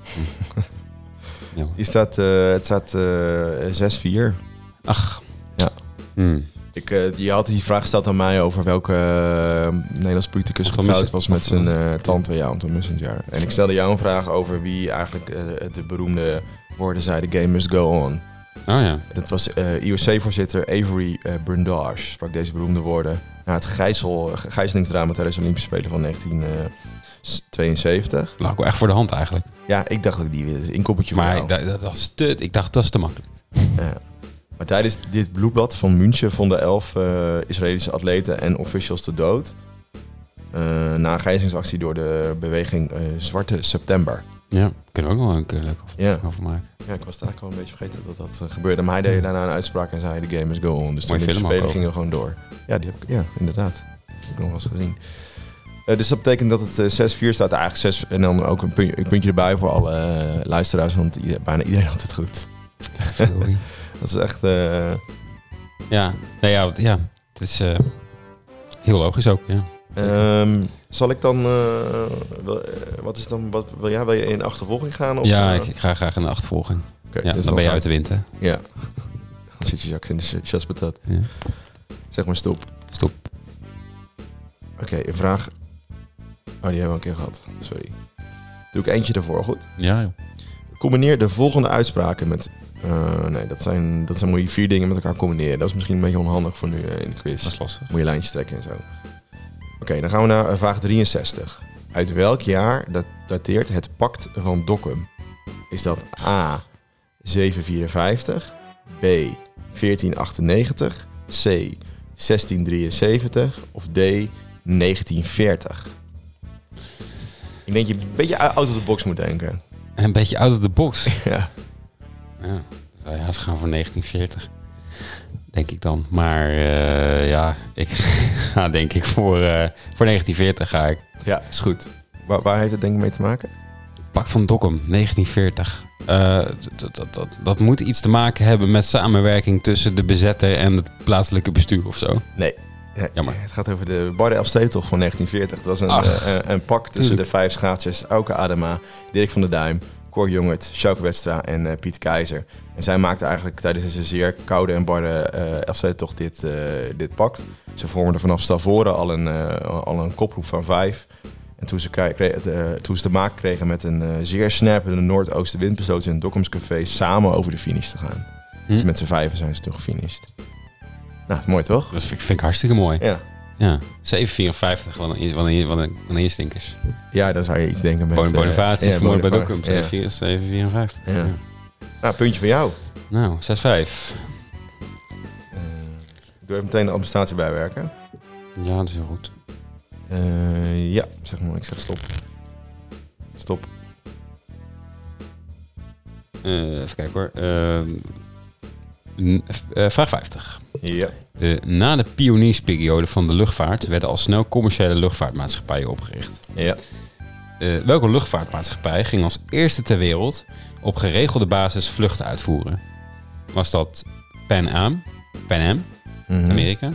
S1: Hier staat, eh, het staat eh 6-4.
S2: Ach.
S1: Ja.
S2: Hm.
S1: Ik, eh, je had die vraag gesteld aan mij over welke eh, Nederlands politicus
S2: Anton
S1: getrouwd
S2: Mussen-
S1: was met zijn eh, tante, ja, Anton Messenger. En ik stelde jou een vraag over wie eigenlijk eh, de beroemde woorden zei, the game must go on.
S2: Oh ja.
S1: Dat was eh IOC-voorzitter Avery eh Brundage, sprak deze beroemde woorden na het gijzel, gijzelingsdrama tijdens de Olympische Spelen van 1972.
S2: Lag ook wel echt voor de hand eigenlijk.
S1: Ja, ik dacht dat ik die weer een inkoppertje voor
S2: Maar dat, dat was te... Ik dacht, dat is te makkelijk.
S1: Ja. Maar tijdens dit bloedbad van München vonden elf eh, Israëlische atleten en officials de dood. eh, na een gijzelingsactie door de beweging eh, Zwarte September.
S2: Ja, kunnen we ook wel een keer leuk over,
S1: Ja.
S2: over maken.
S1: ja, ik was daar al een beetje vergeten dat dat gebeurde. Maar hij deed daarna een uitspraak en zei: The game is go on. Dus de Spelen gingen gewoon door. Ja, die heb ik, ja inderdaad. Die heb ik nog wel eens gezien. Dus dat betekent dat het eh, 6-4 staat. Eigenlijk 6 en dan ook een puntje, een puntje erbij voor alle luisteraars. Want ieder- bijna iedereen had het goed.
S2: Sorry.
S1: Dat is echt. eh,
S2: ja, nee, ja, ja, het is eh, heel logisch ook, ja.
S1: Ehm, zal ik dan, eh, wat is dan, wat wil jij, wil je in achtervolging gaan? Of,
S2: ja, ik, ik ga graag in de achtervolging. Ja,
S1: dus
S2: dan ben je uit de wind, hè.
S1: Ja. Dan zit je zak in de ch- chaspatat.
S2: Ja.
S1: Zeg maar stop.
S2: Stop.
S1: Oké, een vraag. Oh, die hebben we een keer gehad. Sorry. Doe ik eentje ervoor, goed?
S2: Ja, joh.
S1: Combineer de volgende uitspraken met... eh, nee, dat zijn, dat zijn moet je vier dingen met elkaar combineren. Dat is misschien een beetje onhandig voor nu eh, in de quiz.
S2: Dat is lastig.
S1: Moet je lijntjes trekken en zo. Oké, dan gaan we naar eh, vraag 63. Uit welk jaar dat dateert het pact van Dokkum? Is dat A. 754, B. 1498, C. 1673 of D. 1940? Ik denk dat je een beetje out of the box moet denken.
S2: En een beetje out of the box.
S1: ja.
S2: Ja, zou je haast gaan voor 1940. Denk ik dan. Maar eh, ja, ik ga denk ik voor, eh, voor 1940 ga ik.
S1: ja, is goed. Waar, waar heeft het denk ik mee te maken?
S2: Pak van Dokkum, 1940. Eh, dat, dat, dat, dat moet iets te maken hebben met samenwerking tussen de bezetter en het plaatselijke bestuur of zo.
S1: Nee. Ja,
S2: Jammer.
S1: Het gaat over de Barde Elfstedentocht van 1940. Dat was een,
S2: Ach,
S1: eh, een, een pak tussen
S2: tuurlijk.
S1: de vijf schaatsers Auke Adema, Dirk van der Duim, Cor Jongert, Sjouk Westra en eh, Piet Keizer. En zij maakten eigenlijk tijdens deze zeer koude en barre eh Elfstedentocht dit, eh, dit pact. Ze vormden vanaf Stavoren al een, al een koproep van vijf. En toen ze, toen ze te maken kregen met een zeer snappende noordoostenwind, besloten ze in het Dokkumscafé samen over de finish te gaan.
S2: Hm?
S1: Dus met z'n vijven zijn ze toen gefinished. Nou, mooi toch?
S2: Dat vind ik, vind ik hartstikke mooi.
S1: Ja.
S2: Ja, 754, wat een, wat een, wat een, wat een instinkers.
S1: Ja, dan zou je iets denken met... Eh,
S2: Bonifatie,
S1: ja,
S2: vermoord bij Dokkum,
S1: ja.
S2: 754.
S1: Ja.
S2: Ja.
S1: Nou, puntje voor jou.
S2: Nou, 6-5.
S1: Eh, ik doe even meteen de administratie bijwerken.
S2: Ja, dat is heel goed.
S1: Eh, ja, zeg maar. Ik zeg stop. Stop.
S2: Even kijken hoor. Eh, vraag 50.
S1: Ja.
S2: Eh, na de pioniersperiode van de luchtvaart werden al snel commerciële luchtvaartmaatschappijen opgericht.
S1: Ja.
S2: Eh, welke luchtvaartmaatschappij ging als eerste ter wereld op geregelde basis vluchten uitvoeren? Was dat Pan Am, Pan Am,
S1: Mhm.
S2: Amerika,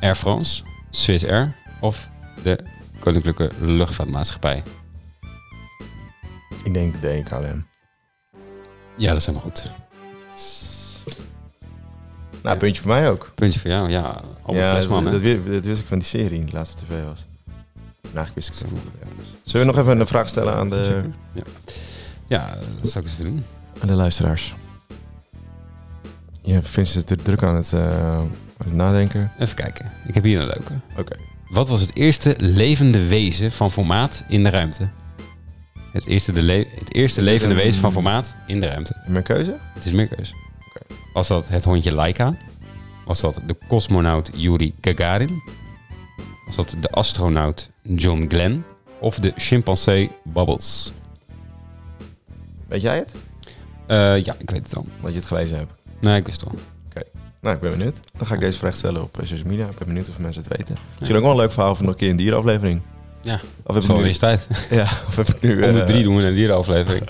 S2: Air France, Swiss Air of de Koninklijke Luchtvaartmaatschappij?
S1: Ik denk de KLM.
S2: Ja, dat is helemaal goed.
S1: Nou,
S2: Ja.
S1: puntje voor mij ook.
S2: Puntje voor jou, ja. Albert
S1: ja,
S2: Plesman,
S1: dat, wist ik van die serie die laatst op tv was. Nou, ik wist ik het. Zullen we nog even een vraag stellen aan de.
S2: Ja. ja, dat zou ik eens doen.
S1: aan de luisteraars? Ja, Vincent zit er druk aan het, eh, aan het nadenken.
S2: Even kijken. Ik heb hier een leuke.
S1: Oké.
S2: Wat was het eerste levende wezen van formaat in de ruimte? Het eerste, de le- het eerste
S1: het
S2: levende
S1: een-
S2: wezen van formaat in de ruimte.
S1: Mijn keuze?
S2: Het is meer keus. Was dat het hondje Laika? Was dat de cosmonaut Yuri Gagarin? Was dat de astronaut John Glenn? Of de chimpansee Bubbles?
S1: Weet jij het?
S2: Eh, ja, ik weet het al.
S1: Dat je het gelezen hebt.
S2: Nee, ik wist het al.
S1: Nou, ik ben benieuwd. Dan ga ik deze vraag stellen op eh, social media. Ik ben benieuwd of mensen het weten. Misschien ook wel een leuk verhaal van nog een keer een dierenaflevering.
S2: Ja,
S1: Of heb ik nu,
S2: weer tijd.
S1: ja, of heb ik nu,
S2: Om de
S1: eh,
S2: drie doen we een dierenaflevering.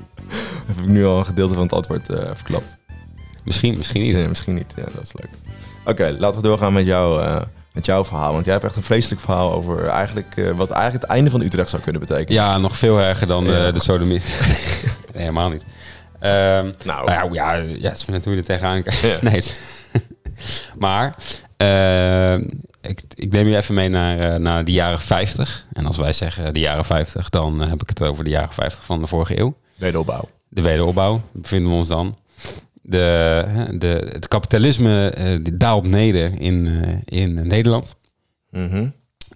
S1: heb ik nu al een gedeelte van het antwoord eh, verklapt?
S2: Misschien, misschien niet.
S1: Nee, misschien niet. Ja, dat is leuk. Oké, laten we doorgaan met, jou, eh, met jouw verhaal. Want jij hebt echt een vreselijk verhaal over eigenlijk, eh, wat eigenlijk het einde van Utrecht zou kunnen betekenen.
S2: Ja, nog veel erger dan
S1: Ja.
S2: eh, de sodomiet. nee, helemaal niet. Ehm,
S1: Nou,
S2: Nou ja, ja, ja, het is net hoe je er tegenaan kijkt.
S1: Ja.
S2: Nee. maar eh, ik, ik neem je even mee naar, naar de jaren 50. En als wij zeggen de jaren 50, dan heb ik het over de jaren 50 van de vorige eeuw.
S1: wederopbouw.
S2: De wederopbouw bevinden we ons dan. De, de, het kapitalisme eh, daalt neder in, eh, in Nederland.
S1: Mhm.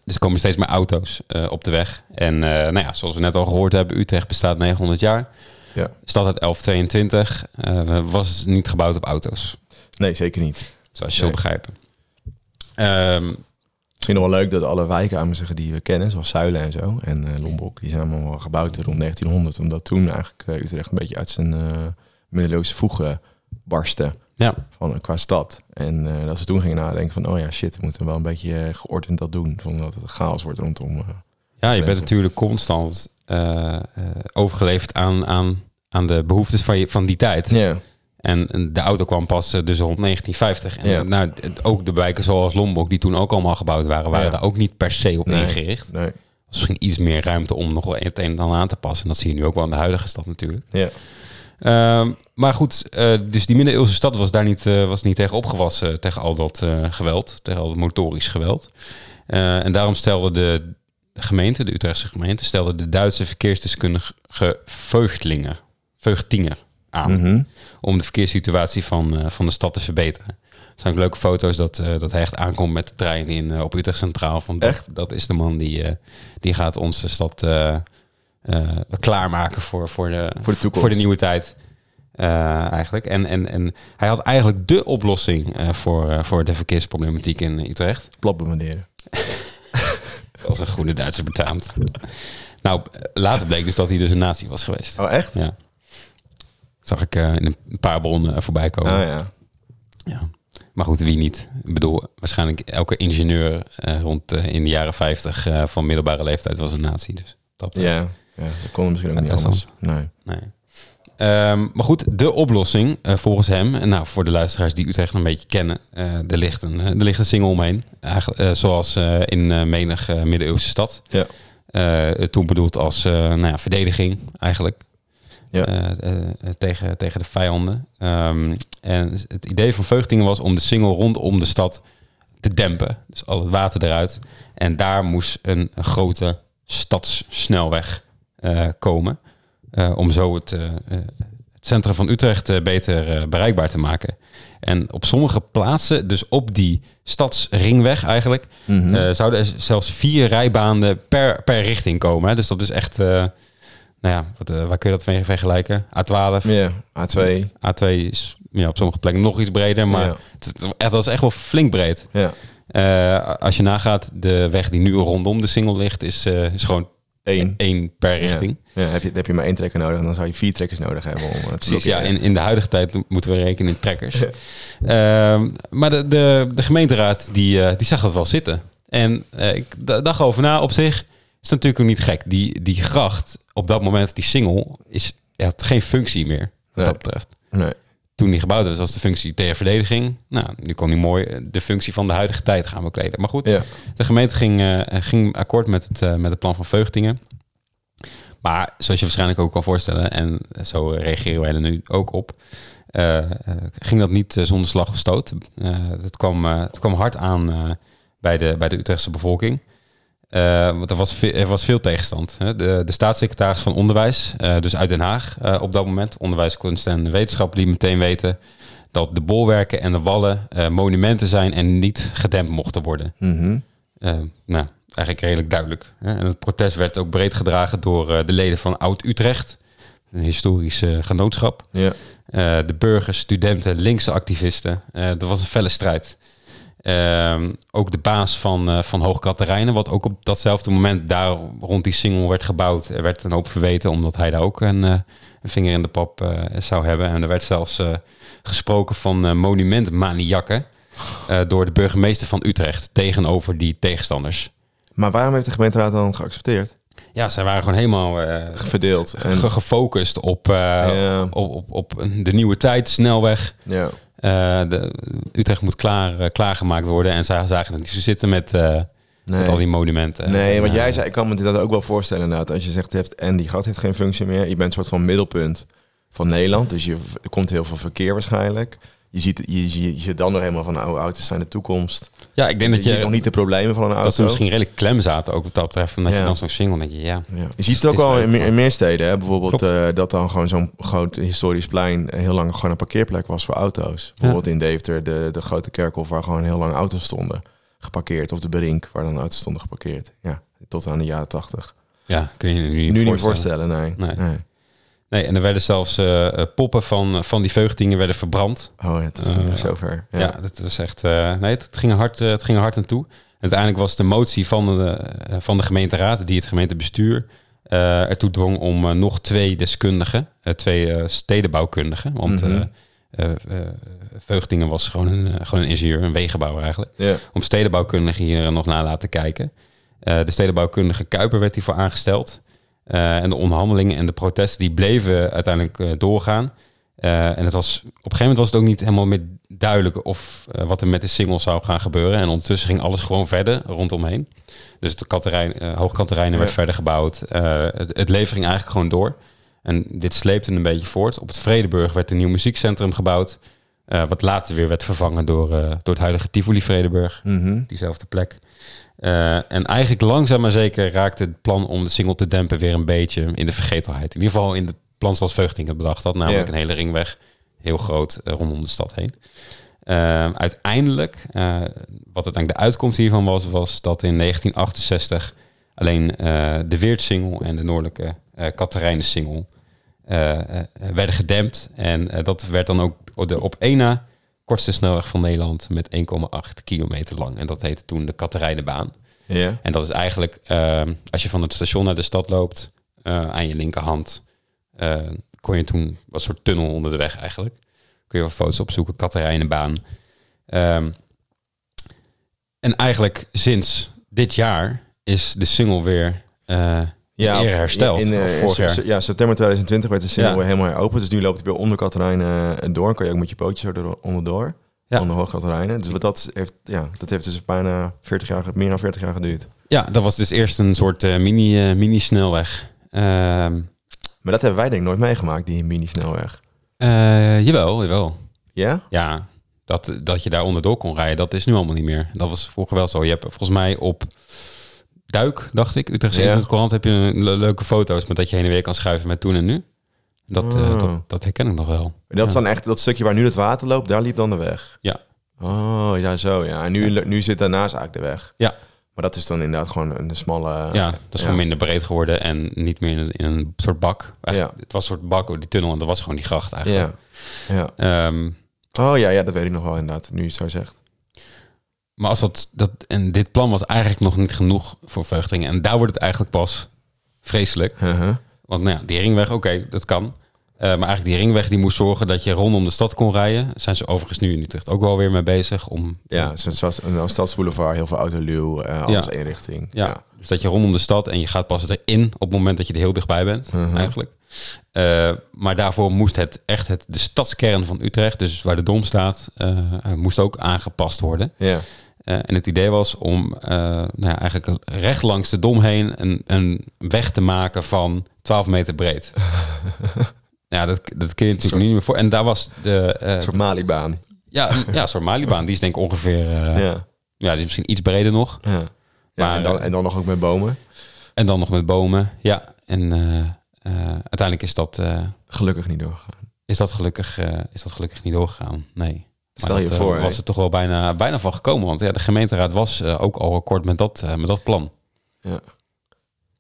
S2: Dus er komen steeds meer auto's eh, op de weg. En nou ja, zoals we net al gehoord hebben, Utrecht bestaat 900 jaar.
S1: Ja.
S2: Stad uit 1122 eh, was niet gebouwd op auto's.
S1: Nee, zeker niet.
S2: Zoals je
S1: Nee.
S2: zult begrijpen. Ehm,
S1: Misschien nog wel leuk dat alle wijken aan me zeggen die we kennen, zoals Zuilen en zo, en Lombok, die zijn allemaal gebouwd rond 1900. Omdat toen eigenlijk Utrecht een beetje uit zijn middeleeuwse voegen barstte
S2: ja,
S1: van, qua stad. En eh, dat ze toen gingen nadenken van, oh ja, shit, we moeten wel een beetje eh, geordend dat doen, zonder dat het chaos wordt rondom. eh.
S2: ja, je bent natuurlijk constant overgeleverd aan, aan, aan de behoeftes van, je, van die tijd.
S1: Ja,
S2: En en de auto kwam pas dus rond 1950. En
S1: Ja.
S2: nou, ook de wijken zoals Lombok, die toen ook allemaal gebouwd waren, waren
S1: Ja.
S2: daar ook niet per se op
S1: Nee.
S2: ingericht.
S1: nee.
S2: Was misschien iets meer ruimte om nog wel het een en ander aan te passen. En dat zie je nu ook wel in de huidige stad natuurlijk.
S1: Ja.
S2: Ehm, maar goed, eh, dus die middeleeuwse stad was daar niet, eh, was niet tegen opgewassen, tegen al dat eh, geweld, tegen al dat motorisch geweld. Eh, en daarom stelde de, gemeente, de Utrechtse gemeente, stelde de Duitse verkeersdeskundige Veugtlinger, Veugtinger aan
S1: Mhm.
S2: om de verkeerssituatie van, eh, van de stad te verbeteren. Er zijn ook leuke foto's dat, eh, dat hij echt aankomt met de trein in, eh, op Utrecht Centraal. Van, dat,
S1: Echt?
S2: dat is de man die, eh, die gaat onze stad eh, eh, klaarmaken voor, voor, de,
S1: Voor de toekomst.
S2: voor de nieuwe tijd. eh, eigenlijk. En, en, en hij had eigenlijk de oplossing eh, voor, eh, voor de verkeersproblematiek in Utrecht.
S1: Plat bewanderen.
S2: Als een goede Duitser betaamt. Nou, later bleek dus dat hij dus een nazi was geweest.
S1: Oh, echt?
S2: Ja. Zag ik eh, in een paar bronnen eh, voorbij komen.
S1: Oh ja.
S2: Ja. Maar goed, wie niet? Ik bedoel, waarschijnlijk elke ingenieur eh, rond eh, in de jaren 50 eh, van middelbare leeftijd was een nazi. Dus dat, eh,
S1: Ja, ja dat kon misschien ook niet anders. Nee.
S2: nee. Ehm, maar goed, de oplossing eh, volgens hem, en nou voor de luisteraars die Utrecht een beetje kennen, eh er, ligt een, eh, er ligt een single omheen. Eigenlijk, eh, zoals in menig middeleeuwse stad.
S1: Ja.
S2: Toen bedoeld als nou ja, verdediging eigenlijk.
S1: Ja.
S2: Tegen, tegen de vijanden. Ehm, en het idee van Veugdingen was om de singel rondom de stad te dempen. Dus al het water eruit. En daar moest een, grote stadssnelweg komen. eh, om zo het, eh, eh, het centrum van Utrecht eh, beter eh, bereikbaar te maken. En op sommige plaatsen, dus op die stadsringweg eigenlijk,
S1: Mhm.
S2: eh, zouden er zelfs vier rijbanen per, per richting komen. Hè? Dus dat is echt, eh, nou ja, wat, eh, waar kun je dat mee vergelijken? A12,
S1: ja, A2.
S2: A2 is ja, op sommige plekken nog iets breder, maar
S1: Ja.
S2: het, echt, dat is echt wel flink breed.
S1: Ja.
S2: Eh, als je nagaat, de weg die nu rondom de single ligt, is, eh, is gewoon
S1: Eén.
S2: één per richting.
S1: Ja, heb je, heb je maar één trekker nodig en dan zou je vier trekkers nodig hebben om
S2: Precies, ja, in, in de huidige tijd moeten we rekenen in trekkers. Ehm, maar de, de, de gemeenteraad die, eh, die zag dat wel zitten. En eh, ik dacht over na, op zich is het natuurlijk ook niet gek. Die, die gracht, op dat moment, die single, is, ja, had geen functie meer, wat
S1: Nee.
S2: dat betreft.
S1: Nee.
S2: Toen die gebouwd was, was de functie tegen verdediging. Nou, nu kon hij mooi eh, de functie van de huidige tijd gaan bekleden. Maar goed,
S1: Ja.
S2: de gemeente ging, eh, ging akkoord met het, eh, met het plan van Veugdingen. Maar zoals je waarschijnlijk ook kan voorstellen, en zo reageren wij er nu ook op, ging dat niet zonder slag of stoot. Het, kwam, het kwam hard aan bij, de, bij de Utrechtse bevolking. Eh, want er was, veel, er was veel tegenstand. Hè. De, de staatssecretaris van Onderwijs, eh, dus uit Den Haag eh, op dat moment, Onderwijs, Kunst en Wetenschap, liet meteen weten dat de bolwerken en de wallen monumenten zijn en niet gedempt mochten worden.
S1: Mhm.
S2: nou, eigenlijk redelijk duidelijk. Hè? En het protest werd ook breed gedragen door de leden van Oud-Utrecht, een historisch genootschap.
S1: Ja.
S2: De burgers, studenten, linkse activisten. Dat was een felle strijd. Ehm, ook de baas van, eh van Hoog Katerijnen, wat ook op datzelfde moment daar rond die single werd gebouwd, er werd een hoop verweten, omdat hij daar ook een, eh, een vinger in de pap eh, zou hebben. En er werd zelfs gesproken van monumentmaniakken door de burgemeester van Utrecht tegenover die tegenstanders.
S1: Maar waarom heeft de gemeenteraad dan geaccepteerd?
S2: Ja, zij waren gewoon helemaal
S1: Verdeeld. En,
S2: ge- gefocust op,
S1: Ja.
S2: op, op, op de nieuwe tijd, snelweg.
S1: ja.
S2: Eh, de, Utrecht moet klaar, eh, klaargemaakt worden. En zij zagen het niet zo zitten met, eh, met al die monumenten.
S1: Nee,
S2: eh,
S1: jij zei, ik kan me dat ook wel voorstellen inderdaad. Als je zegt, heeft, en die gat heeft geen functie meer. Je bent een soort van middelpunt van Nederland. Dus je, er komt heel veel verkeer waarschijnlijk. Je ziet, je, je, je ziet dan nog helemaal van oude auto's zijn de toekomst.
S2: Ja, ik denk dat
S1: je nog niet de problemen van een auto.
S2: dat ze misschien redelijk klem zaten ook wat dat betreft. En dat
S1: Ja.
S2: je dan zo'n single denk je, ja.
S1: Ja. Je ziet
S2: het
S1: ook wel in, meer-
S2: maar-
S1: in meer steden. Hè? Bijvoorbeeld eh, dat dan gewoon zo'n groot historisch plein heel lang gewoon een parkeerplek was voor auto's. Bijvoorbeeld in Deventer de, de grote kerkhof waar gewoon heel lang auto's stonden geparkeerd. Of de Berink waar dan auto's stonden geparkeerd. Ja, tot aan de jaren tachtig.
S2: Ja, kun je nu niet
S1: Nu niet
S2: voorstellen.
S1: voorstellen, nee.
S2: Nee.
S1: nee.
S2: Nee, en er werden zelfs eh, eh, poppen van, van die veugdingen werden verbrand.
S1: Oh ja, het is
S2: Eh,
S1: uh, zover. Ja.
S2: Ja, dat was echt. eh, nee, het ging, hard, eh, het ging hard aan toe. Uiteindelijk was de motie van de, eh, van de gemeenteraad, die het gemeentebestuur eh ertoe dwong om eh, nog twee deskundigen, eh, twee eh, stedenbouwkundigen. Want eh, eh, eh, Veugdingen was gewoon een, eh, gewoon een ingenieur, een wegenbouwer eigenlijk. Om stedenbouwkundigen hier nog na laten kijken. Eh, de stedenbouwkundige Kuiper werd hiervoor aangesteld. Eh, en de onderhandelingen en de protesten die bleven uiteindelijk eh, doorgaan. Eh, en het was, op een gegeven moment was het ook niet helemaal meer duidelijk of wat er met de single zou gaan gebeuren. En ondertussen ging alles gewoon verder rondomheen. Dus de Katerijn, eh Hoogkaterijnen werd verder gebouwd. Het, het leven ging eigenlijk gewoon door. En dit sleepte een beetje voort. Op het Vredeburg werd een nieuw muziekcentrum gebouwd. wat later weer werd vervangen door, door het huidige Tivoli Vredeburg
S1: Mhm.
S2: diezelfde plek. Eh, en eigenlijk langzaam maar zeker raakte het plan om de single te dempen weer een beetje in de vergetelheid. In ieder geval in het plan zoals Veugting het bedacht had, namelijk een hele ringweg, heel groot eh, rondom de stad heen. Eh, uiteindelijk, wat uiteindelijk de uitkomst hiervan was, was dat in 1968 alleen de Weert-single en de noordelijke Katerijnen-single eh, werden gedempt. En dat werd dan ook de op één na kortste snelweg van Nederland met 1,8 kilometer lang. En dat heette toen de Katerijnenbaan.
S1: Ja.
S2: En dat is eigenlijk, eh, als je van het station naar de stad loopt, eh, aan je linkerhand, eh, kon je toen wat soort tunnel onder de weg eigenlijk. Kun je wel foto's opzoeken, Katerijnenbaan. Ehm, en eigenlijk sinds dit jaar is de single weer eh
S1: Ja,
S2: eer hersteld.
S1: In, eh,
S2: vorig jaar.
S1: Ja, september 2020 werd de single
S2: Ja.
S1: weer helemaal heropend. Dus nu loopt het weer onder Katerijnen eh, door. Kan je ook met je pootjes zo er onderdoor.
S2: Ja.
S1: Onder Hoog Katerijnen. Dus wat dat heeft, ja, dat heeft dus bijna 40 jaar, meer dan 40 jaar geduurd.
S2: Ja, dat was dus eerst een soort eh, mini, eh, mini-snelweg. Ehm,
S1: Maar dat hebben wij denk ik nooit meegemaakt, die mini-snelweg.
S2: eh, jawel, jawel.
S1: Ja?
S2: Ja, dat, dat je daar onderdoor kon rijden, dat is nu allemaal niet meer. Dat was vroeger wel zo. Je hebt volgens mij op Duik, dacht ik, Utrechtse
S1: Ja.
S2: Internet heb je een le- leuke foto's met dat je heen en weer kan schuiven met toen en nu. Dat, eh,
S1: Oh.
S2: dat, dat herken ik nog wel.
S1: Dat is dan echt dat stukje waar nu het water loopt, daar liep dan de weg.
S2: Ja.
S1: Oh, ja, zo. Ja. En nu, nu zit daarnaast eigenlijk de weg.
S2: Ja.
S1: Maar dat is dan inderdaad gewoon een smalle...
S2: ja, dat is gewoon minder breed geworden en niet meer in een, in een soort bak. Eigenlijk, Het was een soort bak, die tunnel, en dat was gewoon die gracht eigenlijk.
S1: Ja. ja.
S2: Ehm,
S1: Oh ja, ja, dat weet ik nog wel inderdaad, nu je het zo zegt.
S2: Maar als dat, dat, en dit plan was eigenlijk nog niet genoeg voor Veugdingen. En daar wordt het eigenlijk pas vreselijk. Want nou ja, die ringweg, oké, dat kan. Eh, maar eigenlijk die ringweg die moest zorgen dat je rondom de stad kon rijden. Daar zijn ze overigens nu in Utrecht ook wel weer mee bezig. Om,
S1: Ja, zoals een stadsboulevard, heel veel autoluw, eh alles
S2: Ja.
S1: één richting.
S2: ja, Dus dat je rondom de stad en je gaat pas erin op het moment dat je er heel dichtbij bent, eigenlijk. Eh, maar daarvoor moest het echt het, de stadskern van Utrecht, dus waar de Dom staat, eh, moest ook aangepast worden.
S1: Ja.
S2: Eh, en het idee was om eh, nou ja, eigenlijk recht langs de Dom heen een, een weg te maken van 12 meter breed. ja, dat, dat kun je natuurlijk niet meer voor. En daar was de... eh,
S1: Een soort Malibaan.
S2: ja, een- ja, soort Malibaan. Die is denk ik ongeveer... eh, ja.
S1: ja.
S2: die is misschien iets breder nog.
S1: Ja. ja
S2: Maar,
S1: en, dan,
S2: eh,
S1: en dan nog ook met bomen.
S2: En dan nog met bomen. Ja, en eh, eh, uiteindelijk is dat, eh,
S1: Gelukkig niet doorgegaan.
S2: is, dat gelukkig, eh, is dat gelukkig niet doorgegaan. Nee.
S1: Stel je
S2: dat, eh,
S1: voor,
S2: was het toch wel bijna, bijna van gekomen. Want ja, de gemeenteraad was eh, ook al akkoord met dat, eh, met dat plan.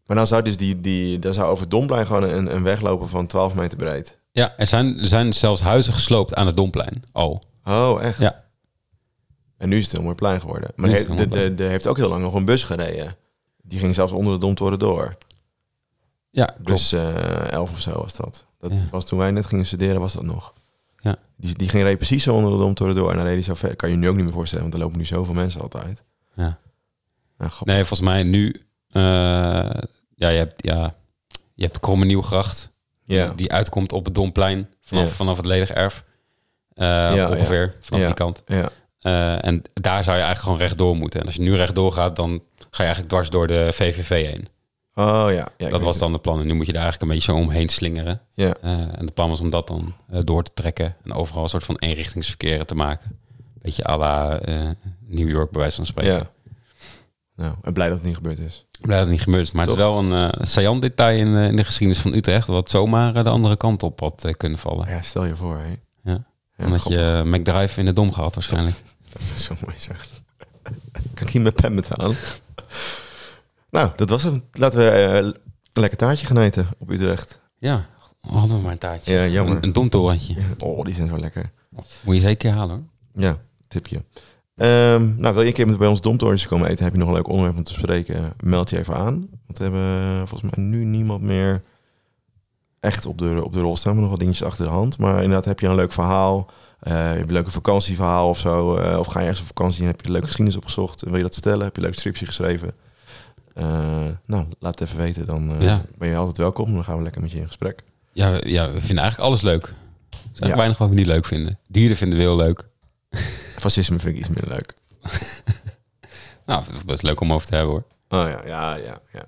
S1: Maar dan zou dus die, die, dan zou over Domplein gewoon een, een weg lopen van 12 meter breed.
S2: Ja, er zijn, er zijn zelfs huizen gesloopt aan het Domplein. Al.
S1: Oh, echt?
S2: Ja.
S1: En nu is het een heel mooi plein geworden. Maar er de heeft ook heel lang nog een bus gereden. Die ging zelfs onder de Domtoren door.
S2: Ja, klopt.
S1: Bus eh 11 of zo was dat. Dat
S2: Ja.
S1: was toen wij net gingen studeren, was dat nog.
S2: Ja.
S1: Die, die ging reed precies zo onder de Domtoren door. En dan reed hij zo ver. Kan je je nu ook niet meer voorstellen, want er lopen nu zoveel mensen altijd.
S2: Ja. Nee, volgens mij nu... eh, ja, je hebt, ja, je hebt de Kromme Nieuwgracht.
S1: ja.
S2: Die, die uitkomt op het Domplein vanaf,
S1: Ja.
S2: vanaf het ledig erf.
S1: Ja,
S2: ongeveer, vanaf
S1: Ja.
S2: die kant.
S1: ja.
S2: En daar zou je eigenlijk gewoon rechtdoor moeten. En als je nu rechtdoor gaat, dan ga je eigenlijk dwars door de VVV heen.
S1: Oh ja. ja
S2: dat was dan de plan. En nu moet je daar eigenlijk een beetje zo omheen slingeren.
S1: Ja.
S2: Eh, en de plan was om dat dan eh, door te trekken. En overal een soort van eenrichtingsverkeer te maken. Beetje à la eh, New York, bij wijze van spreken.
S1: Ja. Nou, en blij dat het niet gebeurd is.
S2: Blij dat het niet gebeurd is. Maar het is wel een saillant detail in, in de geschiedenis van Utrecht. Wat zomaar de andere kant op had kunnen vallen.
S1: Ja, stel je voor, hè.
S2: Ja.
S1: Ja,
S2: Omdat je McDrive in de dom gehad waarschijnlijk.
S1: Dat is zo mooi zeg. kan ik niet met pen betalen? Nou, dat was het. Laten we eh, een lekker taartje gaan eten op Utrecht.
S2: Ja, hadden we maar een taartje.
S1: Ja, jammer.
S2: Een, een domtorentje.
S1: Oh, die zijn zo lekker.
S2: Moet je zeker halen hoor.
S1: Ja, tipje. Ehm, nou, wil je een keer met bij ons domtorentje komen eten? Heb je nog een leuk onderwerp om te bespreken? Meld je even aan. Want we hebben eh, volgens mij nu niemand meer echt op de, op de rol staan. Maar nog wat dingetjes achter de hand. Maar inderdaad, heb je een leuk verhaal? eh, heb je een leuke vakantieverhaal of zo? of ga je ergens op vakantie en heb je een leuke geschiedenis opgezocht? En wil je dat vertellen? Heb je een leuk stripje geschreven? Eh, nou, laat het even weten. Dan eh,
S2: Ja.
S1: ben je altijd welkom. Dan gaan we lekker met je in gesprek.
S2: Ja, we- ja, we vinden eigenlijk alles leuk. Er
S1: Ja.
S2: weinig wat we niet leuk vinden. Dieren vinden we heel leuk.
S1: Fascisme vind ik iets minder leuk.
S2: Nou, het is best leuk om over te hebben hoor.
S1: Oh ja, ja, ja. Ja,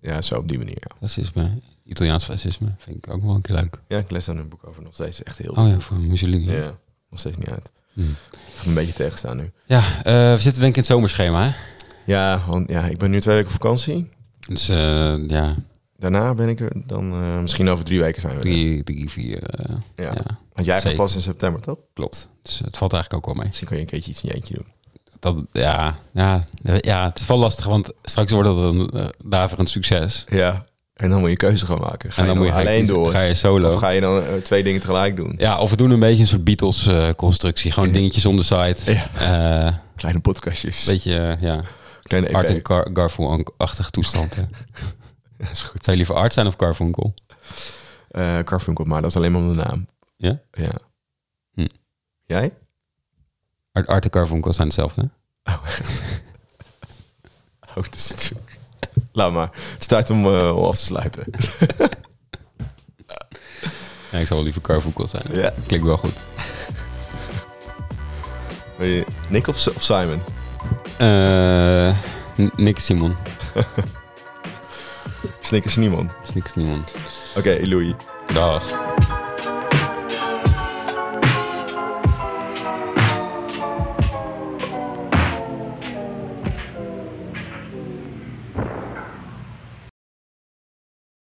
S1: ja zo op die manier, ja.
S2: Fascisme, Italiaans fascisme, vind ik ook wel een keer leuk.
S1: Ja, ik lees daar een boek over nog steeds. Echt heel
S2: Oh ja, voor Mussolini.
S1: Ja, nog steeds niet uit.
S2: Hm.
S1: Ik een beetje tegenstaan nu.
S2: Ja, eh, we zitten denk ik in het zomerschema hè.
S1: Ja, want ja, ik ben nu twee weken op vakantie.
S2: Dus eh, ja,
S1: Daarna ben ik er dan eh, misschien over drie weken zijn we er.
S2: drie, drie vier. eh,
S1: Ja.
S2: ja.
S1: Want jij gaat pas in september, toch?
S2: klopt. Dus het valt eigenlijk ook wel mee.
S1: Misschien kan je een keertje iets in je eentje doen.
S2: Dat, ja, ja, ja, het is wel lastig, want straks wordt het een daverend succes.
S1: Ja. En dan moet je keuze gaan maken. Ga
S2: en dan
S1: je
S2: moet je
S1: alleen door?
S2: Ga je solo.
S1: Of ga je dan twee dingen tegelijk doen?
S2: Ja, of we doen een beetje een soort Beatles-constructie. Gewoon dingetjes on the side.
S1: Ja. Kleine podcastjes.
S2: beetje, ja,
S1: Kleine EP.
S2: Art en Gar Garfunkel-achtige toestand. hè.
S1: Ja, is goed.
S2: Zou je liever Art zijn of Garfunkel?
S1: Eh Carfunkel, maar dat is alleen maar om de naam.
S2: Ja?
S1: Ja.
S2: Hm.
S1: Jij?
S2: Art, Art en Garfunkel zijn hetzelfde.
S1: Oh, echt? oh, het is. Laat maar. Het is tijd om, om af te sluiten.
S2: Ja, ik zou wel liever Garfunkel zijn.
S1: ja.
S2: Klinkt wel goed.
S1: Nick of, of Simon?
S2: Eh, N- Nick Simon.
S1: Snickers Simon.
S2: Nick Simon.
S1: Oké, Louis.
S2: Dag.